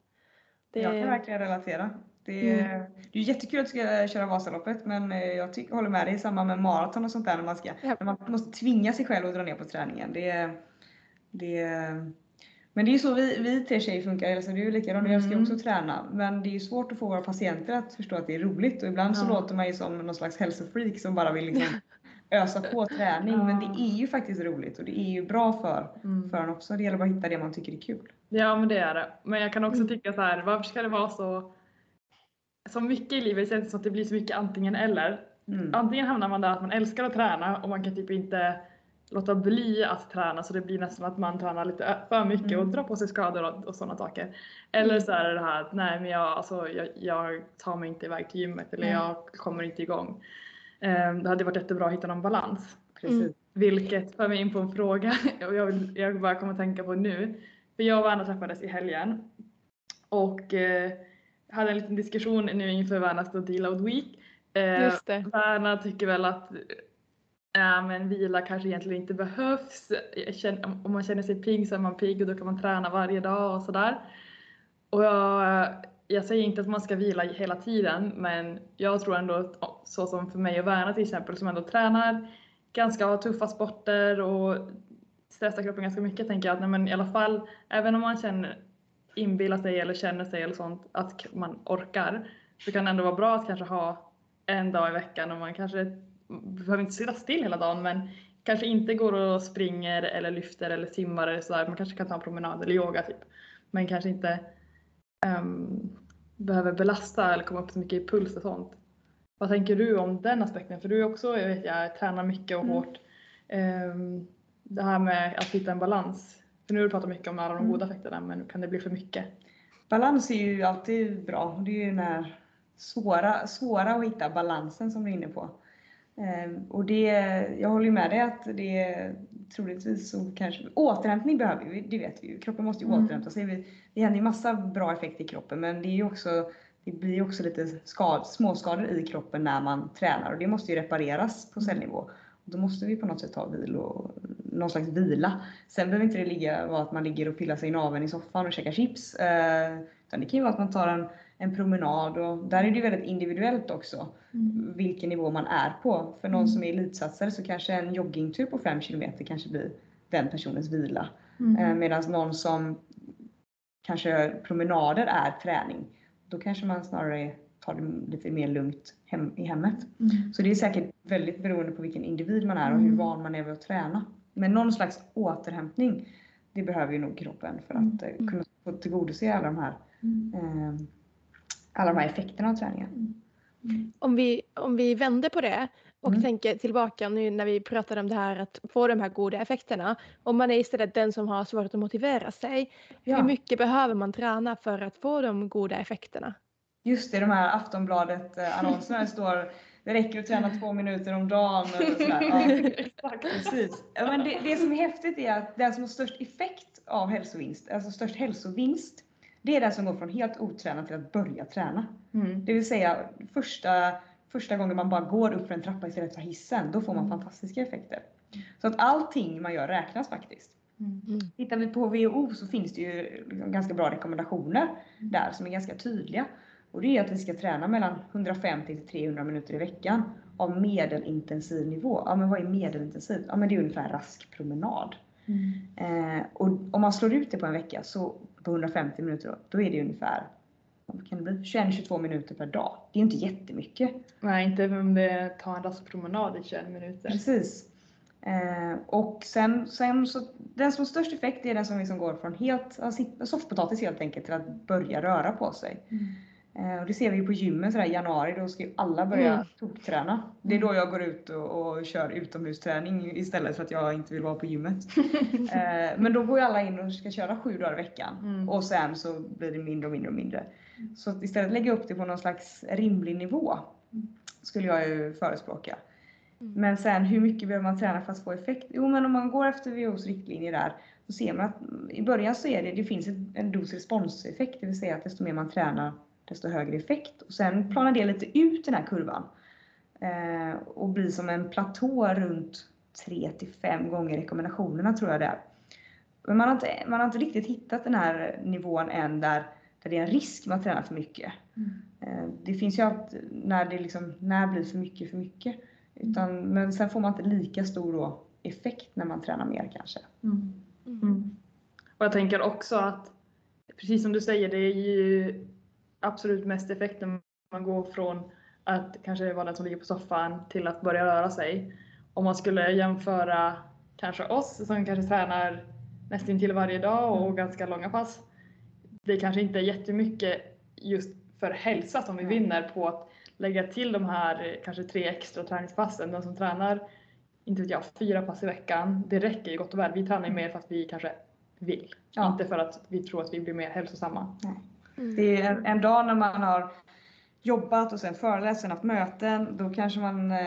Det, Jag kan verkligen relatera. Det är, Mm. det är jättekul att du ska köra Vasaloppet men eh, jag tycker, håller med dig i samband med maraton och sånt där när man, ska, Ja. när man måste tvinga sig själv att dra ner på träningen. Det, det, men det är ju så vi, vi tre tjejer funkar, Elsa du är likadan, jag ska ju Mm. också träna. Men det är svårt att få våra patienter att förstå att det är roligt och ibland så Ja. låter man ju som någon slags hälsofreak som bara vill liksom ösa på träning. Men det är ju faktiskt roligt och det är ju bra för, Mm. för en också. Det gäller bara att hitta det man tycker är kul. Ja men det är det. Men jag kan också Mm. tycka så här, varför ska det vara så så mycket i livet känns det som att det blir så mycket antingen eller. Mm. Antingen hamnar man där att man älskar att träna och man kan typ inte låta bli att träna så det blir nästan att man tränar lite för mycket och Mm. drar på sig skador och, och sådana saker. Eller så är det det här att nej men jag, alltså, jag, jag tar mig inte iväg till gymmet eller Nej. jag kommer inte igång. Ehm, det hade varit jättebra att hitta någon balans. Precis. Mm. Vilket för mig in på en fråga och jag, vill, jag bara kommer att tänka på nu. För jag och Anna träffades i helgen och eh, hade en liten diskussion nu inför Värnas Deload Week. Eh, Just det. Värna tycker väl att äh, men vila kanske egentligen inte behövs. Känner, om man känner sig pigg så är man pigg och då kan man träna varje dag och sådär. Och jag, jag säger inte att man ska vila hela tiden men jag tror ändå att så som för mig och Värna till exempel som ändå tränar ganska tuffa sporter och stressar kroppen ganska mycket tänker jag att nej, men i alla fall även om man känner inbillar sig eller känner sig eller sånt att man orkar så kan det ändå vara bra att kanske ha en dag i veckan och man kanske behöver inte sitta still hela dagen men kanske inte går och springer eller lyfter eller simmar eller sådär. Man kanske kan ta en promenad eller yoga typ. Men kanske inte um, behöver belasta eller komma upp så mycket i puls och sånt. Vad tänker du om den aspekten? För du är också, jag vet jag tränar mycket och Mm. hårt. Um, det här med att hitta en balans. För nu har du pratat mycket om alla de Mm. goda effekterna men kan det bli för mycket? Balans är ju alltid bra. Det är ju den här svåra, svåra att hitta balansen som du är inne på. Ehm, och det, jag håller ju med dig att det är troligtvis så kanske, återhämtning behöver vi, det vet vi ju. Kroppen måste ju Mm. återhämta sig. Vi- Det händer ju massa bra effekter i kroppen men det är ju också, det blir ju också lite skad, småskador i kroppen när man tränar och det måste ju repareras på cellnivå. Och då måste vi på något sätt ha vil och, någon slags vila. Sen behöver inte det ligga vara att man ligger och pillar sig i naveln i soffan och käkar chips. Eh, utan det kan ju vara att man tar en, en promenad och där är det ju väldigt individuellt också vilken nivå man är på. För någon som är elitsatsare så kanske en joggingtur på 5 km kanske blir den personens vila. Eh, Medan någon som kanske promenader är träning. Då kanske man snarare tar det lite mer lugnt hem, i hemmet. Så det är säkert väldigt beroende på vilken individ man är och hur Mm. van man är vid att träna. Men någon slags återhämtning, det behöver ju nog kroppen för att eh, kunna få tillgodose alla de här, eh, alla de här effekterna av träningen. Om vi, om vi vänder på det och Mm. tänker tillbaka nu när vi pratade om det här att få de här goda effekterna. Om man är istället den som har svårt att motivera sig. Ja. Hur mycket behöver man träna för att få de goda effekterna? Just det, de här Aftonbladet-annonserna det står det räcker att träna två minuter om dagen. Eller sådär. Ja, precis. Men det, det som är häftigt är att den som har störst effekt av hälsovinst, alltså störst hälsovinst, det är den som går från helt otränad till att börja träna. Mm. Det vill säga första, första gången man bara går upp för en trappa istället för hissen, då får man fantastiska effekter. Så att allting man gör räknas faktiskt. Mm. Tittar vi på WHO så finns det ju liksom ganska bra rekommendationer där som är ganska tydliga. Och det är att vi ska träna mellan 150 till 300 minuter i veckan av medelintensiv nivå. Ja men vad är medelintensiv? Ja men det är ungefär en rask promenad. Eh, och om man slår ut det på en vecka så på 150 minuter då, då är det ungefär vad kan det bli? 21-22 minuter per dag. Det är inte jättemycket. Nej, inte om det tar en rask promenad i 21 minuter. Precis. Eh, och sen, sen så, den som har störst effekt är den som liksom går från helt, soffpotatis helt enkelt till att börja röra på sig. Eh, och det ser vi på gymmen sådär i januari, då ska ju alla börja Mm. tokträna. Det är då jag går ut och, och kör utomhusträning istället för att jag inte vill vara på gymmet. eh, men då går ju alla in och ska köra sju dagar i veckan. Mm. Och sen så blir det mindre och mindre och mindre. Så att istället lägga upp det på någon slags rimlig nivå skulle jag ju förespråka. Mm. Men sen hur mycket behöver man träna för att få effekt? Jo men om man går efter WHOs riktlinjer där så ser man att i början så är det, det finns en dos-respons-effekt, det vill säga att desto mer man tränar desto högre effekt. Och sen planar det lite ut den här kurvan eh, och blir som en platå runt 3 till 5 gånger rekommendationerna tror jag det är. Men man har, inte, man har inte riktigt hittat den här nivån än där, där det är en risk med att träna för mycket. Eh, Det finns ju alltid när det liksom, när blir för mycket för mycket? Utan, men sen får man inte lika stor då effekt när man tränar mer kanske. Mm. Mm. Mm. Och jag tänker också att, precis som du säger, det är ju absolut mest effekt när man går från att kanske vara den som ligger på soffan till att börja röra sig. Om man skulle jämföra kanske oss som kanske tränar nästan till varje dag och ganska långa pass. Det kanske inte är jättemycket just för hälsa som vi Nej. vinner på att lägga till de här eh, kanske tre extra träningspassen. Den som tränar, inte vet jag, fyra pass i veckan, det räcker ju gott och väl. Vi tränar ju mer för att vi kanske vill. Ja. Inte för att vi tror att vi blir mer hälsosamma. Mm. Det är en, en dag när man har jobbat och sen föreläst, sen haft möten, då kanske man eh,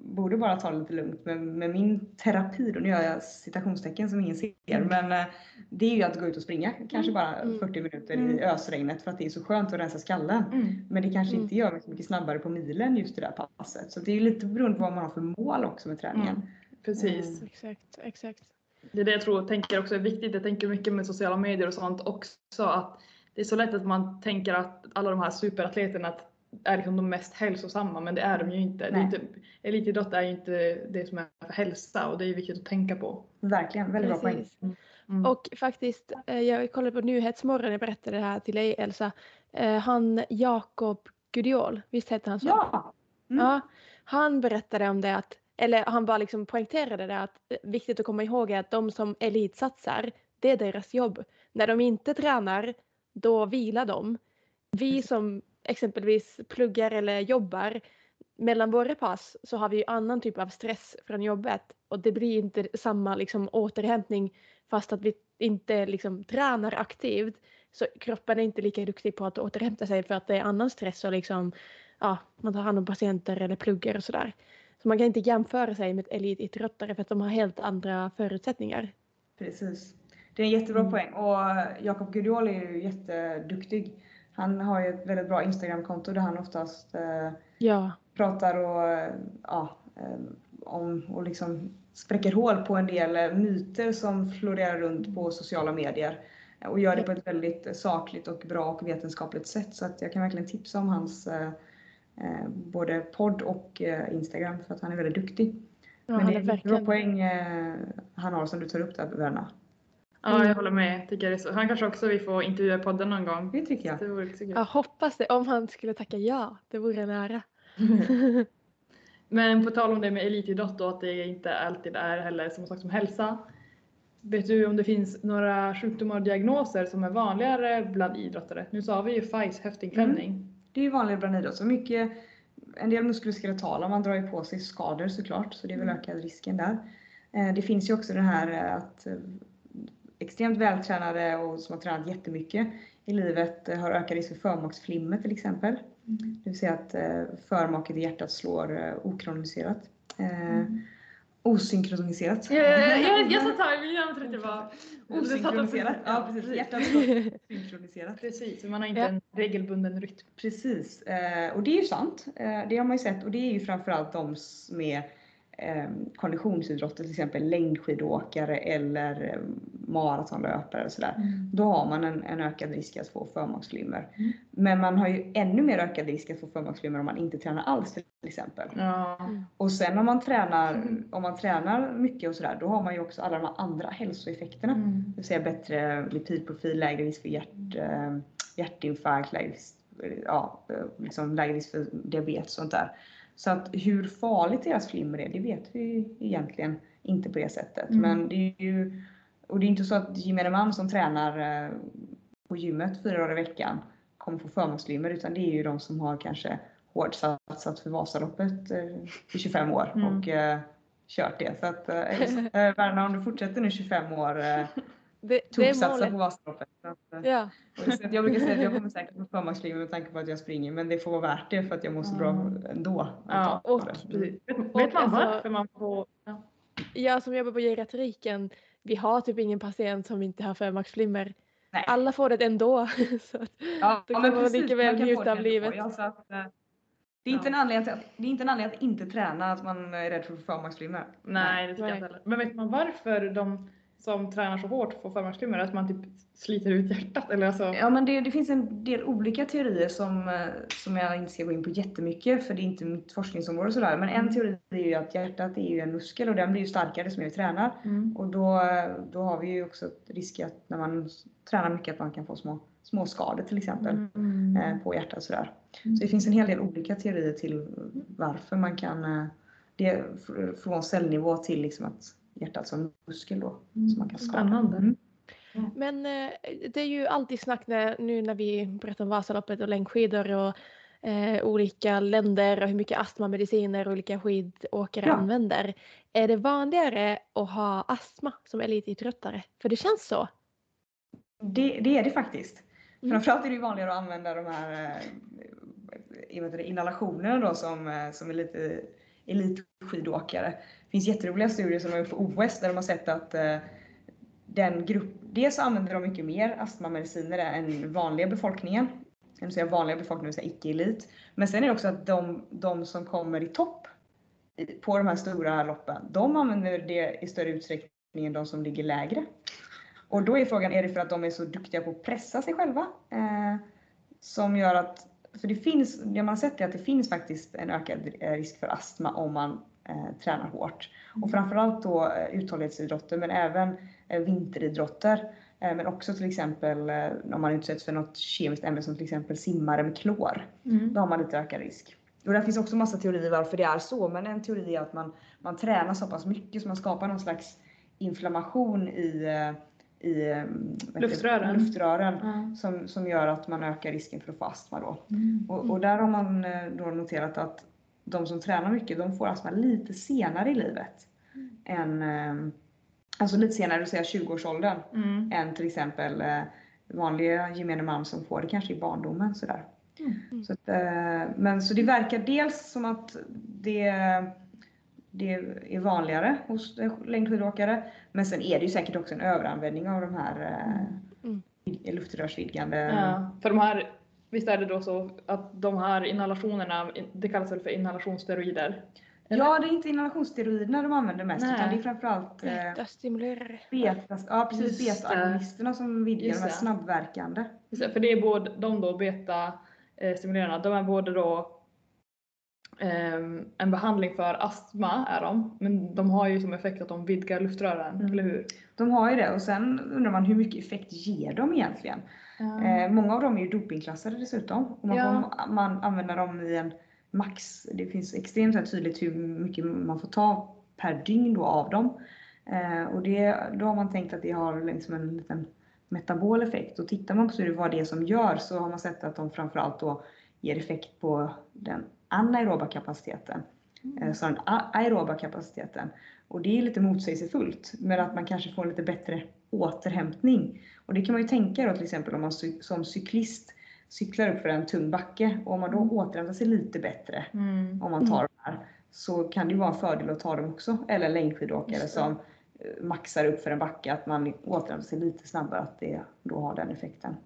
borde bara ta det lite lugnt. Men med min terapi, då nu gör jag citationstecken som ingen ser, men eh, det är ju att gå ut och springa, kanske bara Mm. 40 minuter Mm. i ösregnet för att det är så skönt att rensa skallen. Men det kanske Mm. inte gör mig så mycket snabbare på milen just det där passet. Så det är ju lite beroende på vad man har för mål också med träningen. Mm. Precis. Mm. Exakt, exakt. Det är det jag tror tänker också är viktigt. Jag tänker mycket med sociala medier och sånt också att det är så lätt att man tänker att alla de här superatleterna att är liksom de mest hälsosamma men det är de ju inte. Det är inte elitidrott är ju inte det som är för hälsa och det är viktigt att tänka på. Verkligen, väldigt bra poäng. Precis. Mm. Och faktiskt, eh, jag kollade på Nyhetsmorgon, jag berättade det här till dig Elsa. Eh, Han Jakob Gudiol, visst hette han så? Ja! Mm. Ja, han berättade om det att, eller han bara liksom poängterade det att eh, viktigt att komma ihåg är att de som elitsatsar, det är deras jobb. När de inte tränar, då vilar de. Vi som exempelvis pluggar eller jobbar, mellan våra pass så har vi ju annan typ av stress från jobbet och det blir inte samma liksom återhämtning fast att vi inte liksom tränar aktivt. Så kroppen är inte lika duktig på att återhämta sig för att det är annan stress och liksom ja, man tar hand om patienter eller pluggar och sådär. Så man kan inte jämföra sig med elitidrottare för att de har helt andra förutsättningar. Precis. Det är en jättebra Mm. poäng och Jakob Gudiol är ju jätteduktig. Han har ju ett väldigt bra Instagramkonto där han oftast eh, Ja, pratar och, eh, ja, eh, om och liksom spräcker hål på en del eh, myter som florerar runt på sociala medier. Och gör det på ett väldigt sakligt och bra och vetenskapligt sätt. Så att jag kan verkligen tipsa om hans eh, både podd och eh, Instagram för att han är väldigt duktig. ja Men det är en bra poäng eh, han har som du tar upp där Verna. Ja, Mm. jag håller med. Tycker så. Han kanske också vi får intervjua podden någon gång. Det tycker jag. Det vore också kul. Jag hoppas det, om han skulle tacka ja. Det vore en ära. Men på tal om det med elitidrott och att det inte alltid är heller samma sak som hälsa. Vet du om det finns några sjukdomar och diagnoser som är vanligare bland idrottare? Nu sa vi ju FICE, höftinklämning. Det är ju vanligare bland idrott. Så mycket, en del muskuloskeletala, man drar ju på sig skador såklart, så det är väl ökad risken där. Eh, Det finns ju också det här eh, att eh, extremt vältränade och som har tränat jättemycket i livet eh, har ökad risk för förmaksflimmer till exempel. Det vill säga att eh, förmaket i hjärtat slår eh, okroniserat. Eh, Osynkroniserat. Jag, jag, jag, jag sa timing, jag trodde det var Osynkroniserat. Ja, precis. Hjärtat synkroniserat. Precis, man har inte Ja. en regelbunden rytm. Precis, och det är ju sant. Det har man ju sett och det är ju framförallt de som är konditionsidrotter, till exempel längdskidåkare eller eh, maratonlöpare och sådär. Då har man en, en ökad risk att få förmaksflimmer. Mm. Men man har ju ännu mer ökad risk att få förmaksflimmer om man inte tränar alls till exempel. Ja. Och sen om man tränar, Mm. om man tränar mycket och sådär, då har man ju också alla de andra hälsoeffekterna. Mm. Det vill säga bättre lipidprofil, lägre risk för hjärt, eh, hjärtinfarkt, lägre risk, ja, liksom lägre risk för diabetes och sånt där. Så att hur farligt deras flimmer är, det vet vi egentligen inte på det sättet. Mm. Men det är ju, och det är inte så att gemene man som tränar eh, på gymmet fyra dagar i veckan kommer få förmaksflimmer utan det är ju de som har kanske hårdsatsat för Vasaloppet eh, i 25 år Mm. och eh, kört det. Så att eh, Verna, om du fortsätter nu 25 år Det, det är målet. på Vasaloppet. Att, eh, Ja, att jag brukar säga att jag kommer säkert få förmaksflimmer med tanke på att jag springer men det får vara värt det för att jag mår så bra Mm. ändå. Ja, och. Vet, Och vet man alltså- varför man får... Ja. jag som jobbar på geriatriken, vi har typ ingen patient som inte har förmaksflimmer. Nej. Alla får det ändå. så att, Ja, Då ja, kan men man precis, lika väl man kan få njuta det av livet. Ja, att, eh, det, är inte en anledning att- det är inte en anledning att inte träna att man är rädd för förmaksflimmer. Nej, det tycker jag Nej. inte heller. Men vet man varför de som tränar så hårt får förmaksflimmer? Att man typ sliter ut hjärtat? Eller alltså... Ja men det, det finns en del olika teorier som, eh, som jag inte ska gå in på jättemycket för det är inte mitt forskningsområde sådär. Men en Mm. teori är ju att hjärtat är ju en muskel och den blir ju starkare mer vi tränar. Mm. Och då, då har vi ju också risk att när man tränar mycket att man kan få små, små skador till exempel Mm. eh, på hjärtat sådär. Mm. Så det finns en hel del olika teorier till varför man kan eh, det fr- från cellnivå till liksom att hjärtat som muskel då. Som man kan skada. Spännande. Mm. Men eh, det är ju alltid snack när, nu när vi pratar om Vasaloppet och längdskidor och eh, olika länder och hur mycket astmamediciner olika skidåkare Ja. använder. Är det vanligare att ha astma som elitidrottare? För det känns så. Det, det är det faktiskt. Mm. Framförallt är det vanligare att använda de här eh, inhalationerna då som, eh, som är lite elitskidåkare. Det finns jätteroliga studier som de har gjort på OS där de har sett att eh, den grupp, dels använder de mycket mer astmamediciner än vanliga befolkningen. Jag vill säga vanliga befolkningen, det vill säga icke-elit. Men sen är det också att de, de som kommer i topp på de här stora loppen, de använder det i större utsträckning än de som ligger lägre. Och då är frågan, är det för att de är så duktiga på att pressa sig själva? Eh, som gör att för det finns, det man har sett är att det finns faktiskt en ökad risk för astma om man eh, tränar hårt. Och framförallt då eh, uthållighetsidrotter men även eh, vinteridrotter. Eh, men också till exempel om man utsätts för något kemiskt ämne som till exempel simmare med klor. Mm. Då har man lite ökad risk. Och det finns också massa teorier varför det är så, men en teori är att man, man tränar så pass mycket så man skapar någon slags inflammation i, i? Luftrören. luftrören Ja. som, som gör att man ökar risken för att få astma då. Mm. Och, och där har man då noterat att de som tränar mycket, de får astma lite senare i livet. Än, eh, alltså lite senare, vill säga 20-årsåldern, Mm. än till exempel eh, vanliga gemene man som får det kanske i barndomen. Sådär. Mm. Så, att, eh, men, så det verkar dels som att det, det är vanligare hos längdskidåkare. Men sen är det ju säkert också en överanvändning av de här Mm. vid- luftrörsvidgande Ja, för de här, visst är det då så att de här inhalationerna, det kallas väl för inhalationssteroider? Eller? Ja, det är inte inhalationssteroiderna de använder mest Nej. utan det är framförallt eh, Beta-stimulerare. beta, ja, precis, beta-agonisterna som vidgar de här snabbverkande. Just det, För det är både de då beta eh, stimulerarna, de är både då en behandling för astma är de, men de har ju som effekt att de vidgar luftrören, Mm. eller hur? De har ju det och sen undrar man hur mycket effekt ger de egentligen? Eh, många av dem är ju dopingklassade dessutom. Och man Ja. får man använder dem i en max. Det finns extremt tydligt hur mycket man får ta per dygn då av dem. Eh, och det, då har man tänkt att det har liksom en liten metabol effekt. Och tittar man på vad det är som gör så har man sett att de framförallt då ger effekt på den anaeroba kapaciteten. Eh, Så den aeroba kapaciteten. Och det är lite motsägelsefullt. Men att man kanske får lite bättre återhämtning. Och det kan man ju tänka då till exempel om man som cyklist cyklar upp för en tung backe. Och om man då återhämtar sig lite bättre Mm. om man tar de här. Så kan det ju vara en fördel att ta dem också. Eller längdskidåkare som eh, maxar upp för en backe. Att man återhämtar sig lite snabbare. Att det då har den effekten.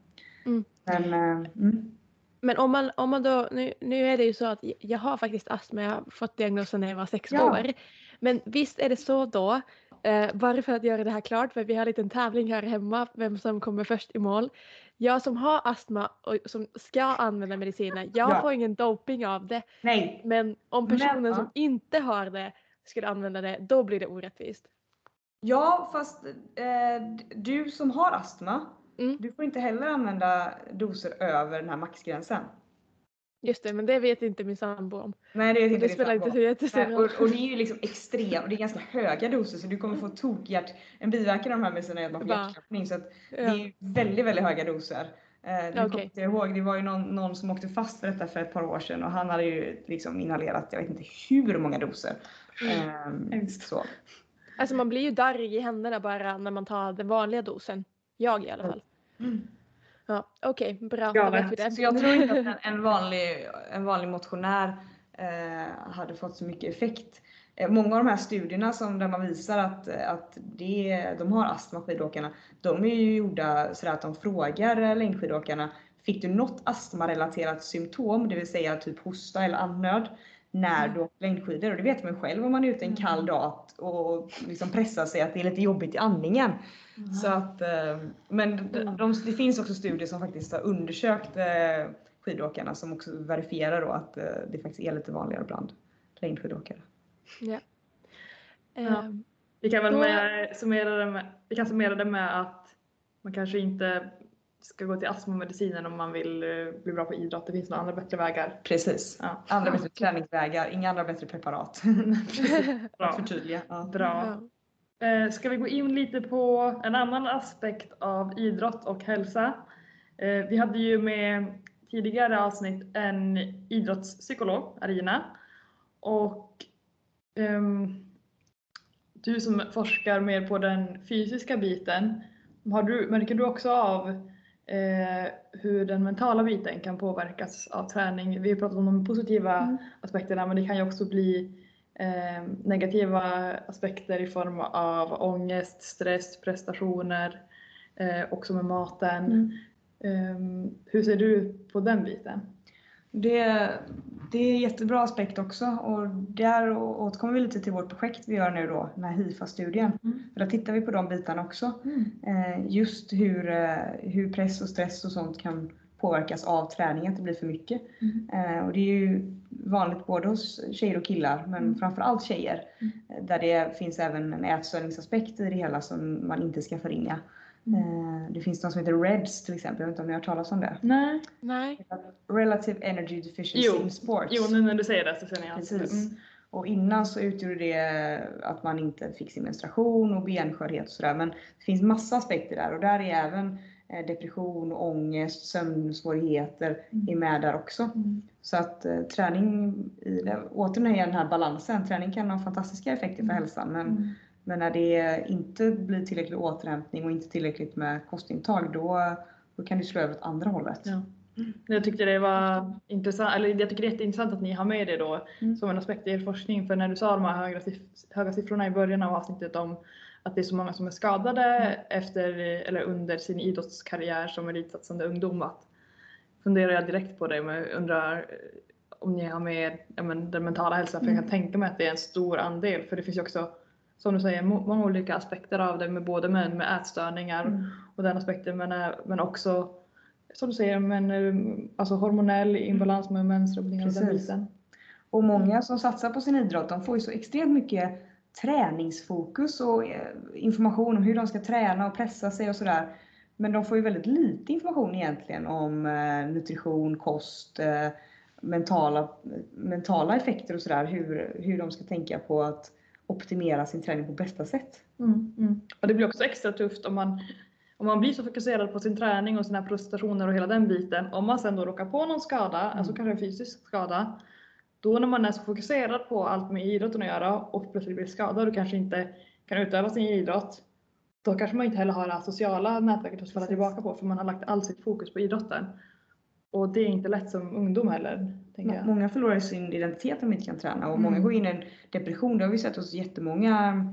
Mm. Men, eh, mm. Men om man, om man då, nu, nu är det ju så att jag har faktiskt astma, jag har fått diagnosen när jag var sex Ja. år. Men visst är det så då, eh, bara för att göra det här klart, för vi har en liten tävling här hemma, vem som kommer först i mål. Jag som har astma och som ska använda mediciner, jag Ja. får ingen doping av det. Nej, Men om Men, personen som ja. inte har det skulle använda det, då blir det orättvist. Ja, fast eh, du som har astma, Mm. du får inte heller använda doser över den här maxgränsen. Just det, men det vet inte min sambo om. Nej, det vet inte det spelar inte så jättestor roll. och, och det är ju liksom extrem, och det är ganska höga doser så du kommer få tokhjärt, en biverkan av de här medicinerna är att man får hjärtklappning så att det Ja. är ju väldigt, väldigt höga doser. Eh, nu kommer Okej. jag ihåg, det var ju någon, någon som åkte fast för detta för ett par år sedan och han hade ju liksom inhalerat, jag vet inte hur många doser. Ehm, Hemskt. så. Alltså man blir ju darrig i händerna bara när man tar den vanliga dosen. Jag i alla fall. Ja, Okej, bra. Då vet vi det. Så jag tror inte att en, en, vanlig, en vanlig motionär eh, hade fått så mycket effekt. Eh, många av de här studierna som, där man visar att, att det, de har astma, skidåkarna, de är ju gjorda så att de frågar längdskidåkarna, fick du något astmarelaterat symptom, det vill säga typ hosta eller andnöd, när du åker längdskidor? Och det vet man ju själv om man är ute en kall dag och liksom pressar sig att det är lite jobbigt i andningen. Så att, eh, men de, de, det finns också studier som faktiskt har undersökt eh, skidåkarna som också verifierar då att eh, det faktiskt är lite vanligare bland längdskidåkare. Ehm, Vi kan väl Då- med, summera det med, vi kan summera det med att man kanske inte ska gå till astmamedicinen om man vill eh, bli bra på idrott. Det finns några andra bättre vägar. Precis. Ja. Andra bättre träningsvägar, inga andra bättre preparat. Bra. Förtydliga. Ja. Bra. Eh, Ska vi gå in lite på en annan aspekt av idrott och hälsa? Eh, Vi hade ju med tidigare avsnitt en idrottspsykolog, Arina. Och ehm, du som forskar mer på den fysiska biten, har du, märker du också av eh, hur den mentala biten kan påverkas av träning? Vi har pratat om de positiva Mm. aspekterna men det kan ju också bli eh, negativa aspekter i form av ångest, stress, prestationer, eh, också med maten. Mm. Eh, hur ser du på den biten? Det, det är en jättebra aspekt också och där återkommer vi lite till vårt projekt vi gör nu då, den här HIFA-studien. Mm. För där tittar vi på de bitarna också. Eh, Just hur, eh, hur press och stress och sånt kan påverkas av träning, att det blir för mycket. Eh, och det är ju vanligt både hos tjejer och killar, men Mm. framförallt tjejer. Mm. Där det finns även en ätstörningsaspekt i det hela som man inte ska förringa. Eh, det finns något som heter REDS till exempel, jag vet inte om ni har hört talas om det? Nej. Nej. Relative Energy Deficiency Jo. in Sports. Jo, nu när du säger det så känner jag Precis. Mm. Och innan så utgjorde det att man inte fick sin menstruation och benskörhet och sådär. Men det finns massa aspekter där och där är även eh, depression, ångest, sömnsvårigheter Mm. är med där också. Mm. Så att eh, träning, i det, återigen den här balansen, träning kan ha fantastiska effekter för Mm. hälsan men, Mm. Men när det inte blir tillräcklig återhämtning och inte tillräckligt med kostintag då, då kan det slå över åt andra hållet. Ja. Jag tyckte det var intressant, eller jag tycker det är jätteintressant att ni har med det då Mm. som en aspekt i er forskning. För när du sa de här höga, siff- höga siffrorna i början av avsnittet om att det är så många som är skadade Mm. efter eller under sin idrottskarriär som elitsatsande ungdom. Att funderar jag direkt på det men jag undrar eh, om ni har med ja, men, den mentala hälsan. För jag kan tänka mig att det är en stor andel. För det finns ju också som du säger må- många olika aspekter av det med både med, med ätstörningar Mm. och den aspekten men, ä- men också som du säger men, eh, alltså hormonell imbalans med mensrubbningar och den biten. Och många som satsar på sin idrott, de får ju så extremt mycket träningsfokus och eh, information om hur de ska träna och pressa sig och sådär. Men de får ju väldigt lite information egentligen om eh, nutrition, kost, eh, mentala, mentala effekter och sådär. Hur, hur de ska tänka på att optimera sin träning på bästa sätt. Mm, mm. Och det blir också extra tufft om man, om man blir så fokuserad på sin träning och sina prestationer och hela den biten. Om man sen då råkar på någon skada, alltså kanske en fysisk skada. Då när man är så fokuserad på allt med idrotten att göra och plötsligt blir skadad och kanske inte kan utöva sin idrott. Då kanske man inte heller har det här sociala nätverket att falla tillbaka på för man har lagt all sitt fokus på idrotten. Och det är inte lätt som ungdom heller. Tänker jag. Många förlorar sin identitet om de inte kan träna och många Mm. går in i en depression. Det har vi sett hos jättemånga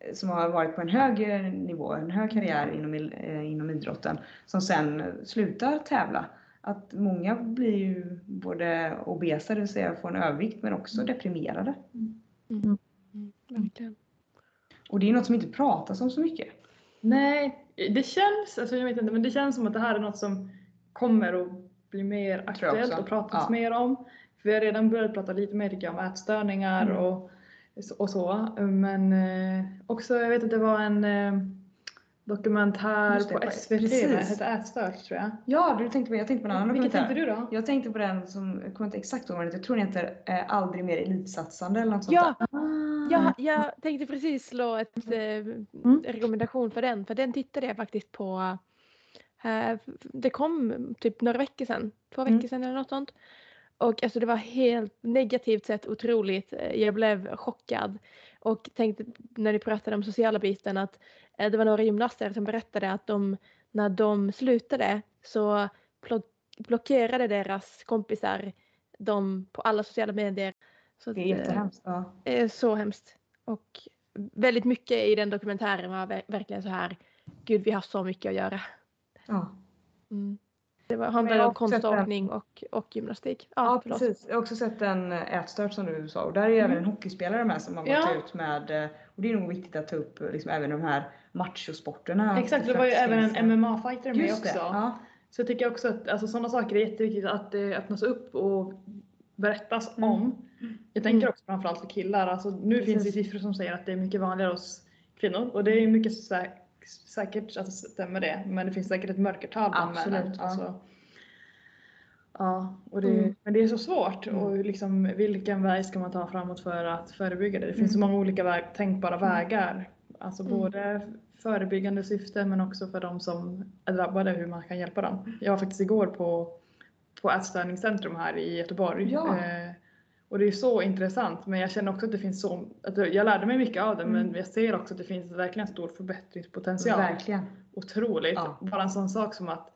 eh, som har varit på en hög nivå, en hög karriär inom, eh, inom idrotten, som sen slutar tävla. Att många blir ju både obesa, det vill säga får en övervikt, men också deprimerade. Mm, verkligen. Och det är något som inte pratas om så mycket. Nej, det känns, alltså jag vet inte, men det känns som att det här är något som kommer att bli mer aktuellt och pratas Ja. mer om. För vi har redan börjat prata lite mer om ätstörningar Mm. och, och så. Men eh, också, jag vet att det var en eh, dokumentär det, på SVT, precis. den hette Ätstört tror jag. Ja, du tänkte på, jag tänkte på en annan Vilken tänkte du då? Jag tänkte på den som, jag kommer inte exakt ihåg vad jag tror den heter eh, Aldrig mer elitsatsande eller något sånt Ja, där. ja, jag tänkte precis slå ett eh, rekommendation för den. För den tittade jag faktiskt på. Eh, det kom typ några veckor sedan. Två Mm. veckor sedan eller något sånt. Och alltså det var helt negativt sett otroligt. Eh, Jag blev chockad. Och tänkte när ni pratade om sociala biten att eh, det var några gymnaster som berättade att de när de slutade så blockerade deras kompisar dem på alla sociala medier. Så Det är eh, jättehemskt. Ja. så hemskt. Och väldigt mycket i den dokumentären var ver- verkligen så här, gud vi har så mycket att göra. Ja. Mm. Det var, handlade om konståkning och, och gymnastik. Ja, Ja, precis. Jag har också sett en eh, ätstört som du sa och där är ju även en hockeyspelare med som har gått Ja. ut med, eh, och det är nog viktigt att ta upp eh, liksom även de här machosporterna. Exakt, det var ju även en MMA-fighter med Just också. det, ja. Så jag tycker också att alltså, sådana saker är jätteviktigt att det öppnas upp och berättas Mm. om. Jag tänker Mm. också framförallt för killar. Alltså, nu Precis. finns det siffror som säger att det är mycket vanligare hos kvinnor och det är mycket sä- säkert att det stämmer det. Men det finns säkert ett mörkertal bland männen. ja. Alltså, ja, och det, Mm. men det är så svårt Mm. och liksom, vilken väg ska man ta framåt för att förebygga det? Det finns så Mm. många olika väg, tänkbara vägar. Alltså Mm. både förebyggande syfte men också för de som är drabbade hur man kan hjälpa dem. Jag var faktiskt igår på, på Ätstörningscentrum här i Göteborg. Ja. Eh, och det är så intressant men jag känner också att det finns så, att jag lärde mig mycket av det men Mm. jag ser också att det finns verkligen stor förbättringspotential. Verkligen. Otroligt. Ja. Bara en sån sak som att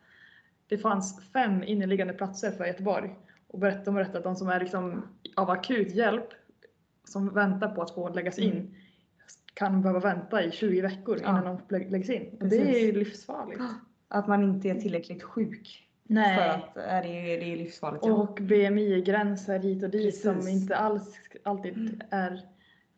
det fanns fem inneliggande platser för Göteborg. Och de berättade att de som är liksom av akut hjälp som väntar på att få läggas in Mm. kan behöva vänta i 20 veckor Ja. innan de lä- läggs in. Och det är livsfarligt. Att man inte är tillräckligt sjuk. För att eh, det är, det är livsfarligt. Ja. Och BMI-gränser hit och dit som Precis. inte alls alltid är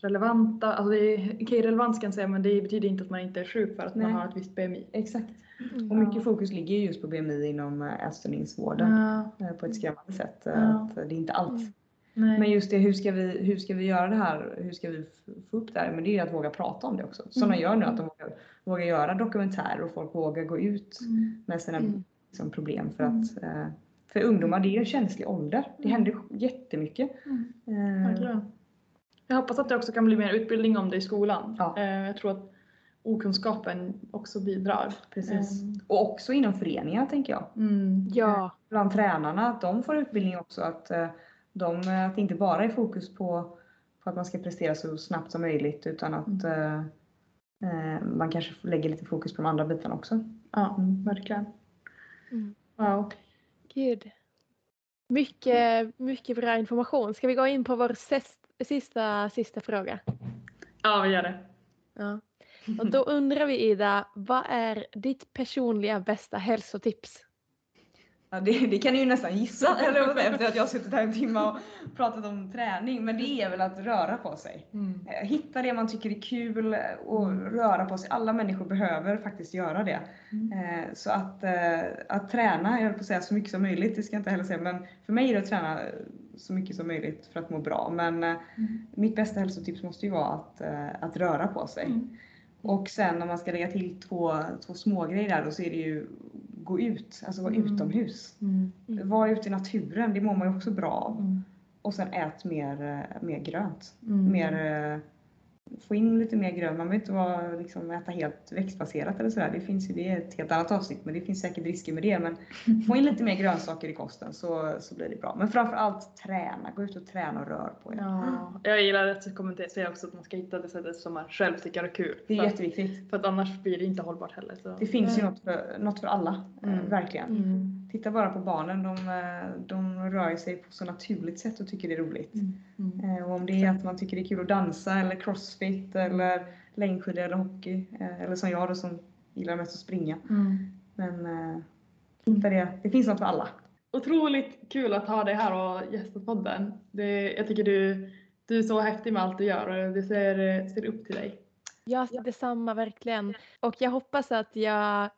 relevanta. Alltså det är, okej relevant ska jag säga men det betyder inte att man inte är sjuk för att Nej. man har ett visst BMI. Exakt. Mm. Och mycket fokus ligger ju just på BMI inom eh, ätstörningsvården Ja, eh, på ett skrämmande sätt. eh, Ja. Att det är inte allt. Mm. nej. Men just det, hur ska, vi, hur ska vi göra det här? Hur ska vi få upp det här? Men det är ju att våga prata om det också. Som Mm. de gör nu, att de vågar, vågar göra dokumentärer och folk vågar gå ut Mm. med sina Mm. Liksom, problem. För att eh, för ungdomar, det är en känslig ålder. Det Mm. händer jättemycket. Mm. Eh. Jag hoppas att det också kan bli mer utbildning om det i skolan. Ja. Eh, Jag tror att okunskapen också bidrar. Precis. Mm. Och också inom föreningar tänker jag. Mm. Ja, Bland tränarna, att de får utbildning också. Att, eh, de, att det inte bara är fokus på, på att man ska prestera så snabbt som möjligt utan att man kanske lägger lite fokus på de andra bitarna också. Ja, Mm. verkligen. Mm. Wow. gud. Mycket, mycket bra information. Ska vi gå in på vår sist, sista, sista fråga? Ja, vi gör det. Ja. Och då undrar vi Ida, vad är ditt personliga bästa hälsotips? Ja, det, det kan ni ju nästan gissa eller efter att jag har suttit här en timme och pratat om träning. Men det är väl att röra på sig. Mm. Eh, Hitta det man tycker är kul och röra på sig. Alla människor behöver faktiskt göra det. Mm. Eh, Så att, eh, att träna, jag höll på att säga så mycket som möjligt, det ska jag inte heller säga, men för mig är det att träna så mycket som möjligt för att må bra. Men Mm. mitt bästa hälsotips måste ju vara att, att röra på sig. Mm. Och sen om man ska lägga till två, två små grejer där då så är det ju gå ut, alltså vara Mm. utomhus. Mm. Mm. Var ute i naturen, det mår man ju också bra av. Mm. Och sen ät mer, eh, mer grönt. Mm. Mer, eh, få in lite mer grönt. Man behöver inte vara, liksom, äta helt växtbaserat eller sådär. Det finns ju det är ett helt annat avsnitt men det finns säkert risker med det. Men få in lite mer grönsaker i kosten så, så blir det bra. Men framför allt träna. Gå ut och träna och rör på er. Ja, jag gillar att kommentera säga också att man ska hitta det sättet som man själv tycker är kul. Det är för, att, jätteviktigt. för att annars blir det inte hållbart heller. Så. Det finns ju något för, något för alla. eh, Mm. Verkligen. Mm. Titta bara på barnen. De, eh, de rör sig på så naturligt sätt och tycker det är roligt. Mm. Eh, Och om det är att man tycker det är kul att dansa eller crossfit eller längdskidor eller hockey. eh, Eller som jag då som gillar mest att springa. Mm. Men hitta det. Det finns något för alla. Otroligt kul att ha dig här och gästa podden. Det, jag tycker du, du är så häftig med allt du gör och det ser, ser upp till dig. Ja, detsamma verkligen. Och jag hoppas att jag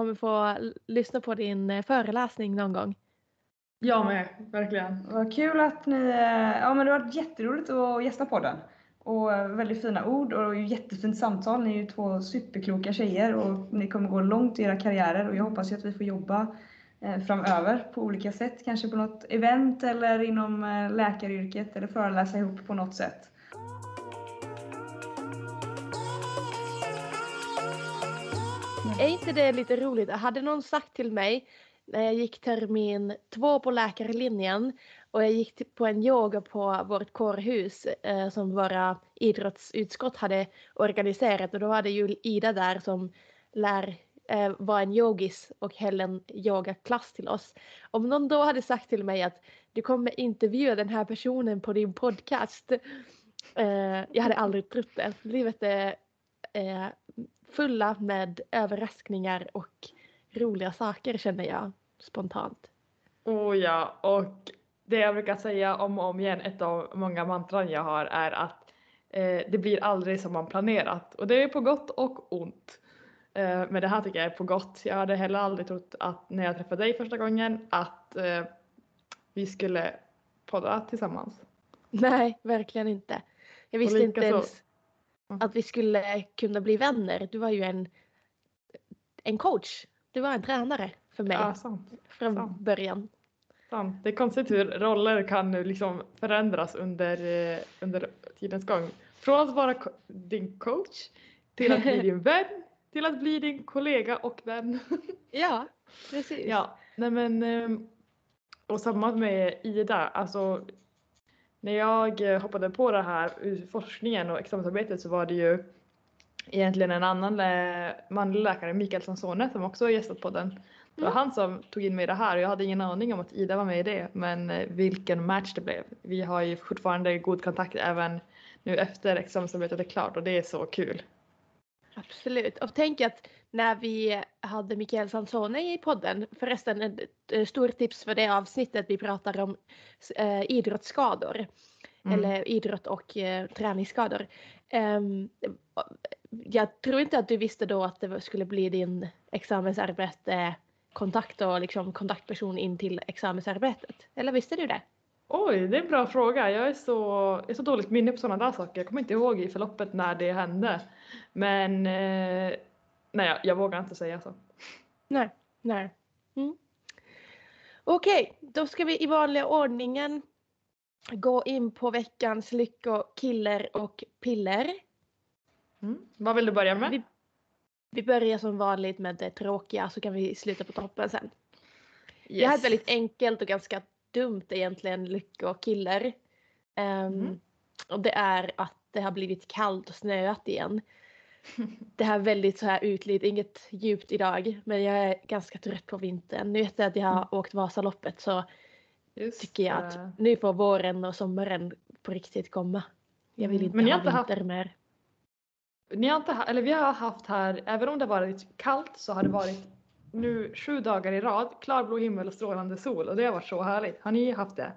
kommer få lyssna på din eh, föreläsning någon gång. Jag med, verkligen. Vad kul att ni... eh, Ja men det har varit jätteroligt att gästa podden. Och eh, väldigt fina ord och jättefint samtal. Ni är ju två superkloka tjejer och ni kommer gå långt i era karriärer och jag hoppas ju att vi får jobba framöver på olika sätt. Kanske på något event eller inom läkaryrket eller föreläsa ihop på något sätt. Är inte det lite roligt? Hade någon sagt till mig när jag gick termin två på läkarlinjen och jag gick på en yoga på vårt kårhus eh, som våra idrottsutskott hade organiserat och då hade ju Ida där som lär eh, vara en yogis och höll en yogaklass till oss. Om någon då hade sagt till mig att du kommer intervjua den här personen på din podcast. Eh, jag hade aldrig trott det. Livet är eh, fulla med överraskningar och roliga saker känner jag spontant. Oh ja, och det jag brukar säga om och om igen, ett av många mantran jag har är att eh, det blir aldrig som man planerat. Och det är på gott och ont. Eh, men det här tycker jag är på gott. Jag hade heller aldrig trott att när jag träffade dig första gången att eh, vi skulle podda tillsammans. Nej, verkligen inte. Jag visste inte ens. Att vi skulle kunna bli vänner. Du var ju en, en coach. Du var en tränare för mig Ja, sant. från sant. början. sant. Det är konstigt hur roller kan liksom förändras under, eh, under tidens gång. Från att vara co- din coach till att bli din vän till att bli din kollega och vän. Ja, precis. Ja, nej men ehm, och samma med Ida, alltså när jag eh, hoppade på det här forskningen och examensarbetet så var det ju egentligen en annan lä- manlig läkare, Mikael Sansone, som också har gästat podden. Det var Mm. han som tog in mig i det här och jag hade ingen aning om att Ida var med i det, men eh, vilken match det blev. Vi har ju fortfarande god kontakt även nu efter examensarbetet är klart och det är så kul. Absolut. Och tänk att när vi hade Mikael Sansone i podden, förresten ett eh, stort tips för det avsnittet vi pratar om eh, idrottsskador. Mm. eller idrott och eh, träningsskador. Ehm, jag tror inte att du visste då att det skulle bli din examensarbete kontakt och liksom kontaktperson in till examensarbetet. Eller visste du det? Oj, det är en bra fråga. Jag är så, jag är så dåligt minne på sådana där saker. Jag kommer inte ihåg i förloppet när det hände. Men eh, nej, jag, jag vågar inte säga så. Nej. Nej. Mm. Okej, då ska vi i vanliga ordningen gå in på veckans lyckokiller och piller. Mm. Vad vill du börja med? Vi, vi börjar som vanligt med det tråkiga så kan vi sluta på toppen sen. Jag har ett väldigt enkelt och ganska dumt egentligen lyckokiller. Um, Mhm. Och det är att det har blivit kallt och snöat igen. Det här är väldigt så här ytligt, inget djupt idag. Men jag är ganska trött på vintern. Nu efter att jag har åkt Vasaloppet så Just tycker jag det. att nu får våren och sommaren på riktigt komma. Jag vill Mm, inte men ha inte haft- vinter mer. Ni har inte, eller vi har haft här, även om det varit kallt så har det varit nu sju dagar i rad klarblå himmel och strålande sol och det har varit så härligt. Har ni haft det?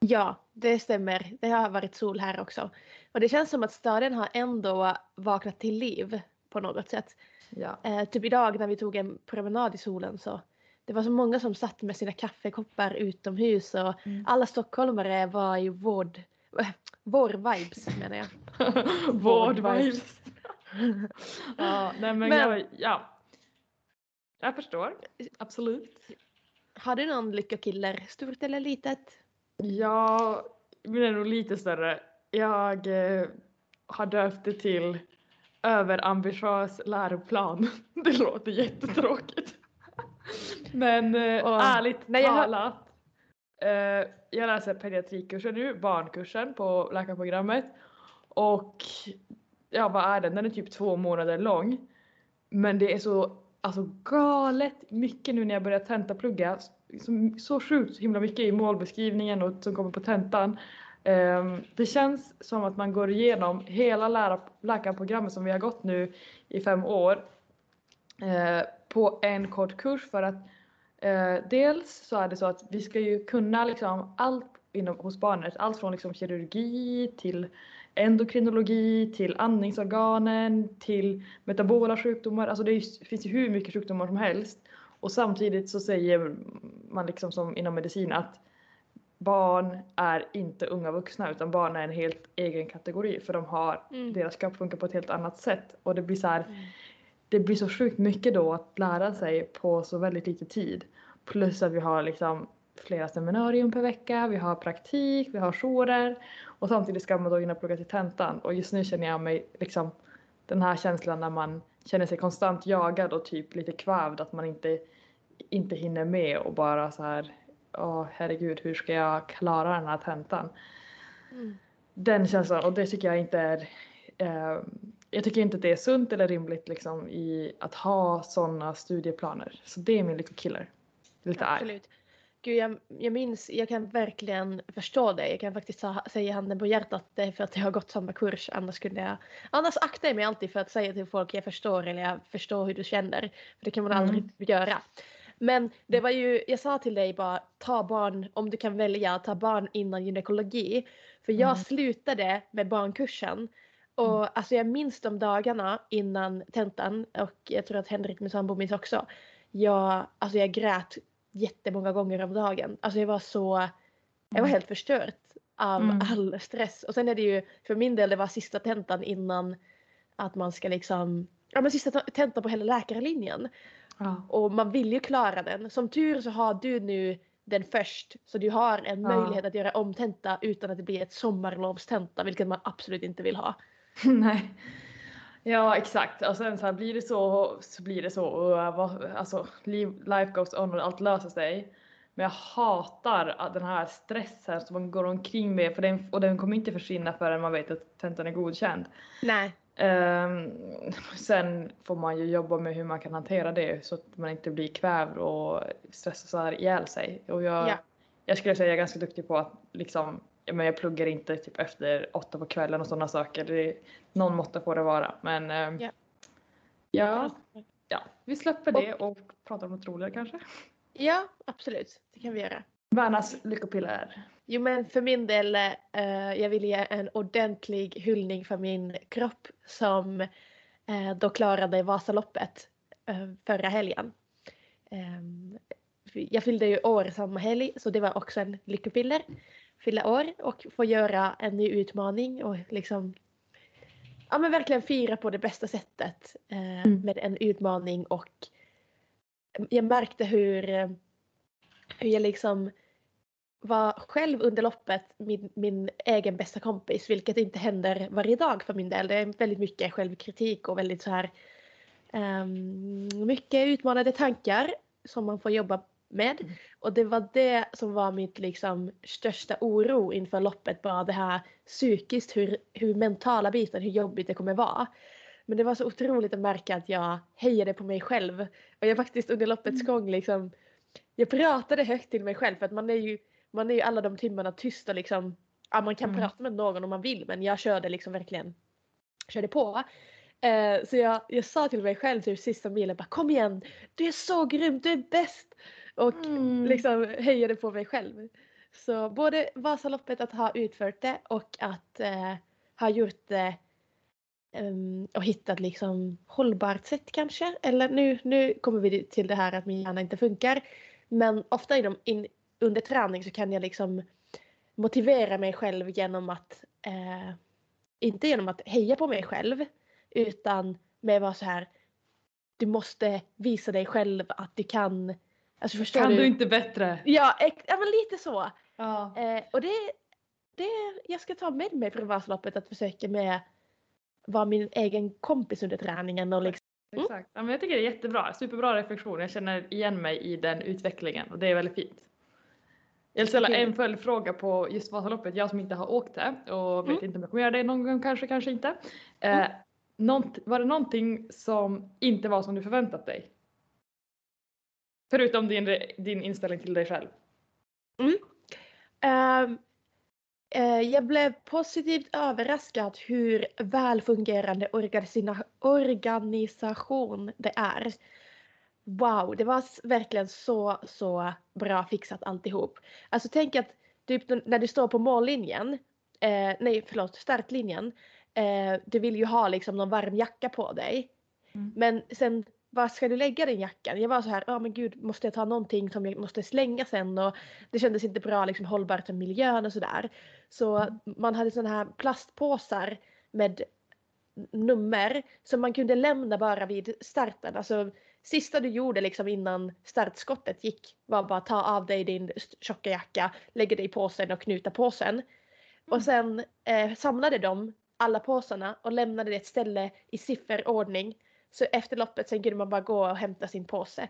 Ja, det stämmer. Det har varit sol här också. Och det känns som att staden har ändå vaknat till liv på något sätt. Ja. Eh, typ idag när vi tog en promenad i solen så det var så många som satt med sina kaffekoppar utomhus och Mm. alla stockholmare var i vård, vår vibes menar jag. Vård vibes. vibes. ja, nej men, Men- jag, ja. Jag förstår. Absolut. Har du någon lyckokiller, stort eller litet? Ja, min är nog lite större. Jag eh, har döpt det till överambitiös läroplan. Det låter jättetråkigt. Men eh, Och ärligt när jag hör- talat. Eh, jag läser pediatrikkursen nu, barnkursen på läkarprogrammet. Och ja, vad är den? Den är typ två månader lång. Men det är så alltså, galet mycket nu när jag börjar tentaplugga. Så, så sjukt himla mycket i målbeskrivningen och som kommer på tentan. Ehm, det känns som att man går igenom hela lära, läkarprogrammet som vi har gått nu i fem år eh, på en kort kurs för att eh, dels så är det så att vi ska ju kunna liksom allt inom, hos barnet, allt från liksom kirurgi till endokrinologi till andningsorganen till metabola sjukdomar, alltså det är finns ju hur mycket sjukdomar som helst. Och samtidigt så säger man liksom som inom medicin att barn är inte unga vuxna utan barn är en helt egen kategori för de har, Mm. deras kropp funkar på ett helt annat sätt. Och det blir så här, det blir så sjukt mycket då att lära sig på så väldigt lite tid. Plus att vi har liksom flera seminarium per vecka, vi har praktik, vi har jourer och samtidigt ska man då hinna plugga till tentan och just nu känner jag mig liksom den här känslan när man känner sig konstant jagad och typ lite kvävd att man inte, inte hinner med och bara så här åh herregud hur ska jag klara den här tentan? Mm. Den känslan och det tycker jag inte är eh, jag tycker inte det är sunt eller rimligt liksom i att ha sådana studieplaner. Så det är min. Lite arg. Absolut. Gud, jag, jag minns, jag kan verkligen förstå det. Jag kan faktiskt sa, säga handen på hjärtat det är för att jag har gått samma kurs. Annars skulle jag, annars aktar jag mig alltid för att säga till folk jag förstår eller jag förstår hur du känner. För det kan man Mm. aldrig göra. Men det var ju, jag sa till dig bara ta barn, om du kan välja, ta barn innan gynekologi. För jag Mm. slutade med barnkursen. Och alltså jag minns de dagarna innan tentan och jag tror att Henrik min sambo minns också. Jag, alltså jag grät jättemånga gånger om dagen. Alltså jag var så, jag var Mm. helt förstört av Mm. all stress. Och sen är det ju, för min del det var sista tentan innan att man ska liksom, ja men sista te- tentan på hela läkarlinjen. Ja. Och man vill ju klara den. Som tur så har du nu den först. Så du har en Ja. möjlighet att göra om tenta utan att det blir ett sommarlovstenta, vilket man absolut inte vill ha. Nej. Ja exakt och sen så här, blir det så så blir det så och vad- alltså life goes on och allt löser sig. Men jag hatar att den här stressen som man går omkring med för den, och den kommer inte försvinna förrän man vet att tentan är godkänd. Nej. Ehm, sen får man ju jobba med hur man kan hantera det så att man inte blir kvävd och stressar ihjäl sig. Och jag, Ja. jag skulle säga jag är ganska duktig på att liksom, men jag pluggar inte typ efter åtta på kvällen och sådana saker. Det, någon måtta får det vara. Men ehm, Ja. ja, vi släpper det och pratar om något roligare kanske. Ja, absolut. Det kan vi göra. Värnas lyckopiller. Jo men för min del, eh, jag vill ge en ordentlig hyllning för min kropp som eh, då klarade Vasaloppet eh, förra helgen. Ehm, jag fyllde ju år samma helg så det var också en lyckopiller. Fylla år och få göra en ny utmaning och liksom ja men verkligen fira på det bästa sättet eh, Mm. med en utmaning och jag märkte hur, eh, hur jag liksom var själv under loppet min, min egen bästa kompis, vilket inte händer varje dag för min del. Det är väldigt mycket självkritik och väldigt så här ehm, mycket utmanande tankar som man får jobba med. Mm. Och det var det som var mitt liksom största oro inför loppet, bara det här psykiskt, hur, hur mentala biten, hur jobbigt det kommer vara. Men det var så otroligt att märka att jag hejade på mig själv. Och jag faktiskt under loppets Mm. gång liksom, jag pratade högt till mig själv för att man är ju, man är ju alla de timmarna tyst och liksom, ja man kan Mm. prata med någon om man vill men jag körde liksom verkligen, körde på. Eh, så jag, jag sa till mig själv till sista milen bara kom igen, du är så grym, du är bäst! Och Mm. liksom hejade på mig själv. Så både Vasaloppet att ha utfört det och att eh, ha gjort det ehm, och hittat liksom hållbart sätt kanske. Eller nu, nu kommer vi till det här att min hjärna inte funkar. Men ofta inom, in, under träning så kan jag liksom motivera mig själv genom att eh, inte genom att heja på mig själv utan med att vara så här du måste visa dig själv att du kan. Alltså förstår Kan du? du inte bättre? Ja, ja men lite så. Ja. Eh, och det, det, jag ska ta med mig från Vasaloppet att försöka med vara min egen kompis under träningen och liksom. Mm. Exakt. Ja, men jag tycker det är jättebra. Superbra reflektion. Jag känner igen mig i den utvecklingen och det är väldigt fint. Jag ställa en följdfråga på just Vasaloppet. Jag som inte har åkt det och vet Mm. inte om jag kommer göra det någon gång kanske, kanske inte. Eh, nånt- var det någonting som inte var som du förväntat dig? Förutom din, din inställning till dig själv. Ehm, eh, jag blev positivt överraskad hur välfungerande organisina- organisation det är. Wow, det var verkligen så, så bra fixat alltihop. Alltså tänk att typ när du står på mållinjen, eh, nej förlåt, startlinjen, eh, du vill ju ha liksom någon varm jacka på dig. Mm. Men sen, var ska du lägga den jackan? Jag var så här, ja men gud, måste jag ta någonting som jag måste slänga sen? Och det kändes inte bra liksom hållbart för miljön och sådär. Så man hade sådana här plastpåsar med nummer som man kunde lämna bara vid starten. Alltså sista du gjorde liksom innan startskottet gick var bara ta av dig din tjocka jacka, lägga det i påsen och knuta påsen. Och sen eh, samlade de alla påsarna och lämnade det ett ställe i sifferordning. Så efter loppet sen kunde man bara gå och hämta sin påse.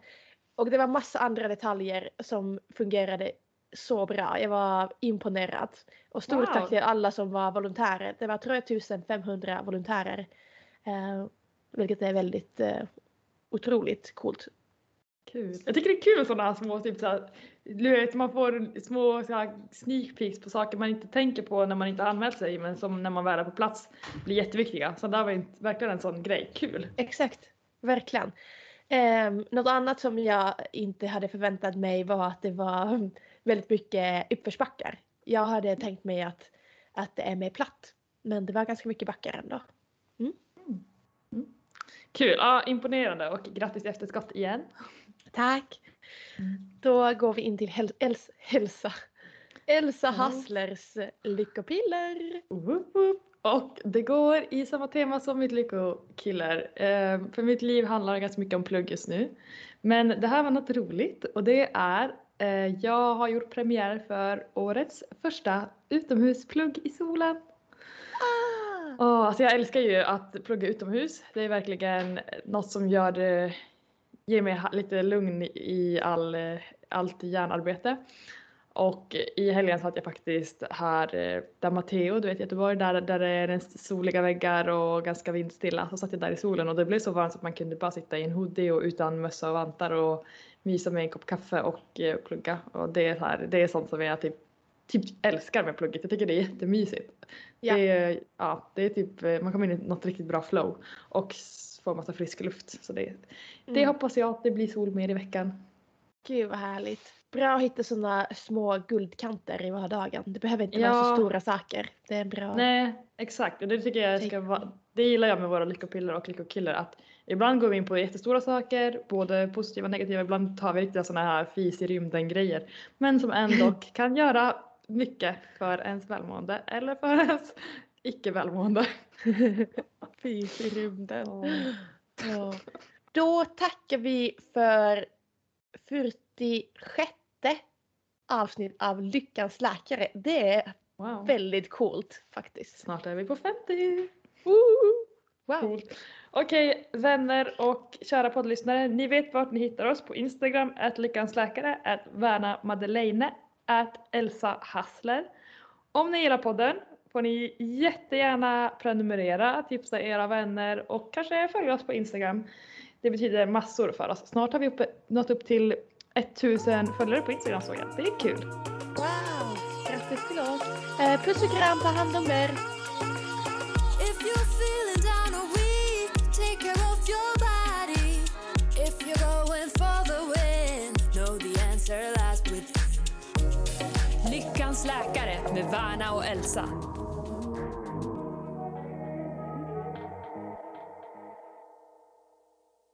Och det var massa andra detaljer som fungerade så bra. Jag var imponerad. Och stort Wow. tack till alla som var volontärer. Det var tror jag 1500 volontärer. Eh, vilket är väldigt eh, otroligt coolt. Kul. Jag tycker det är kul sådana små, typ såhär, du vet man får små så här, sneak peeks på saker man inte tänker på när man inte anmält sig men som när man väl är på plats blir jätteviktiga. Så det var verkligen en sån grej. Kul! Exakt, verkligen. Um, något annat som jag inte hade förväntat mig var att det var väldigt mycket uppförsbackar. Jag hade tänkt mig att, att det är mer platt. Men det var ganska mycket backar ändå. Kul! Ja, imponerande och grattis i efterskott igen. Tack! Då går vi in till häl- Els- hälsa. Elsa Mm. Hasslers lyckopiller. Och det går i samma tema som mitt lyckokiller. Eh, för mitt liv handlar ganska mycket om plugg just nu. Men det här var något roligt och det är eh, jag har gjort premiär för årets första utomhusplugg i solen. Ah! Oh, alltså jag älskar ju att plugga utomhus. Det är verkligen något som gör det, ger mig lite lugn i all, allt hjärnarbete. Och i helgen satt jag faktiskt här eh, där Matteo, du vet Göteborg, där, där det är soliga väggar och ganska vindstilla. Så satt jag där i solen och det blev så varmt så att man kunde bara sitta i en hoodie och utan mössa och vantar och mysa med en kopp kaffe och eh, plugga. Och det är, så här, det är sånt som jag typ, typ älskar med plugget. Jag tycker det är jättemysigt. Ja. Det, är, ja, det är typ, eh, man kommer in i något riktigt bra flow och får massa frisk luft. Så det, det Mm. hoppas jag att det blir sol mer i veckan. Gud vad härligt. Bra att hitta sådana små guldkanter i vardagen. Det behöver inte vara så Ja. stora saker. Det är bra... Nej, exakt. Och det tycker jag ska vara, det gillar jag med våra lyckopiller och lyckokillar att ibland går vi in på jättestora saker, både positiva och negativa, ibland tar vi riktiga sådana här fis i rymden grejer. Men som ändå kan göra mycket för ens välmående eller för ens icke välmående. Fys i rymden. Ja. Då tackar vi för 46 avsnitt av Lyckans läkare. Det är Wow. väldigt coolt faktiskt. Snart är vi på 50. Wow. Coolt. Okej, vänner och kära poddlyssnare. Ni vet vart ni hittar oss på Instagram, att lyckansläkare, att Verna Madeleine, att Elsa Hassler. Om ni gillar podden får ni jättegärna prenumerera, tipsa era vänner och kanske följa oss på Instagram. Det betyder massor för oss. Snart har vi uppe, nått upp till 1000 följare på Instagram såg jag. Det är kul. Wow. Grattis till oss. Eh, puss och kram, ta hand om er. Med Värna och Elsa.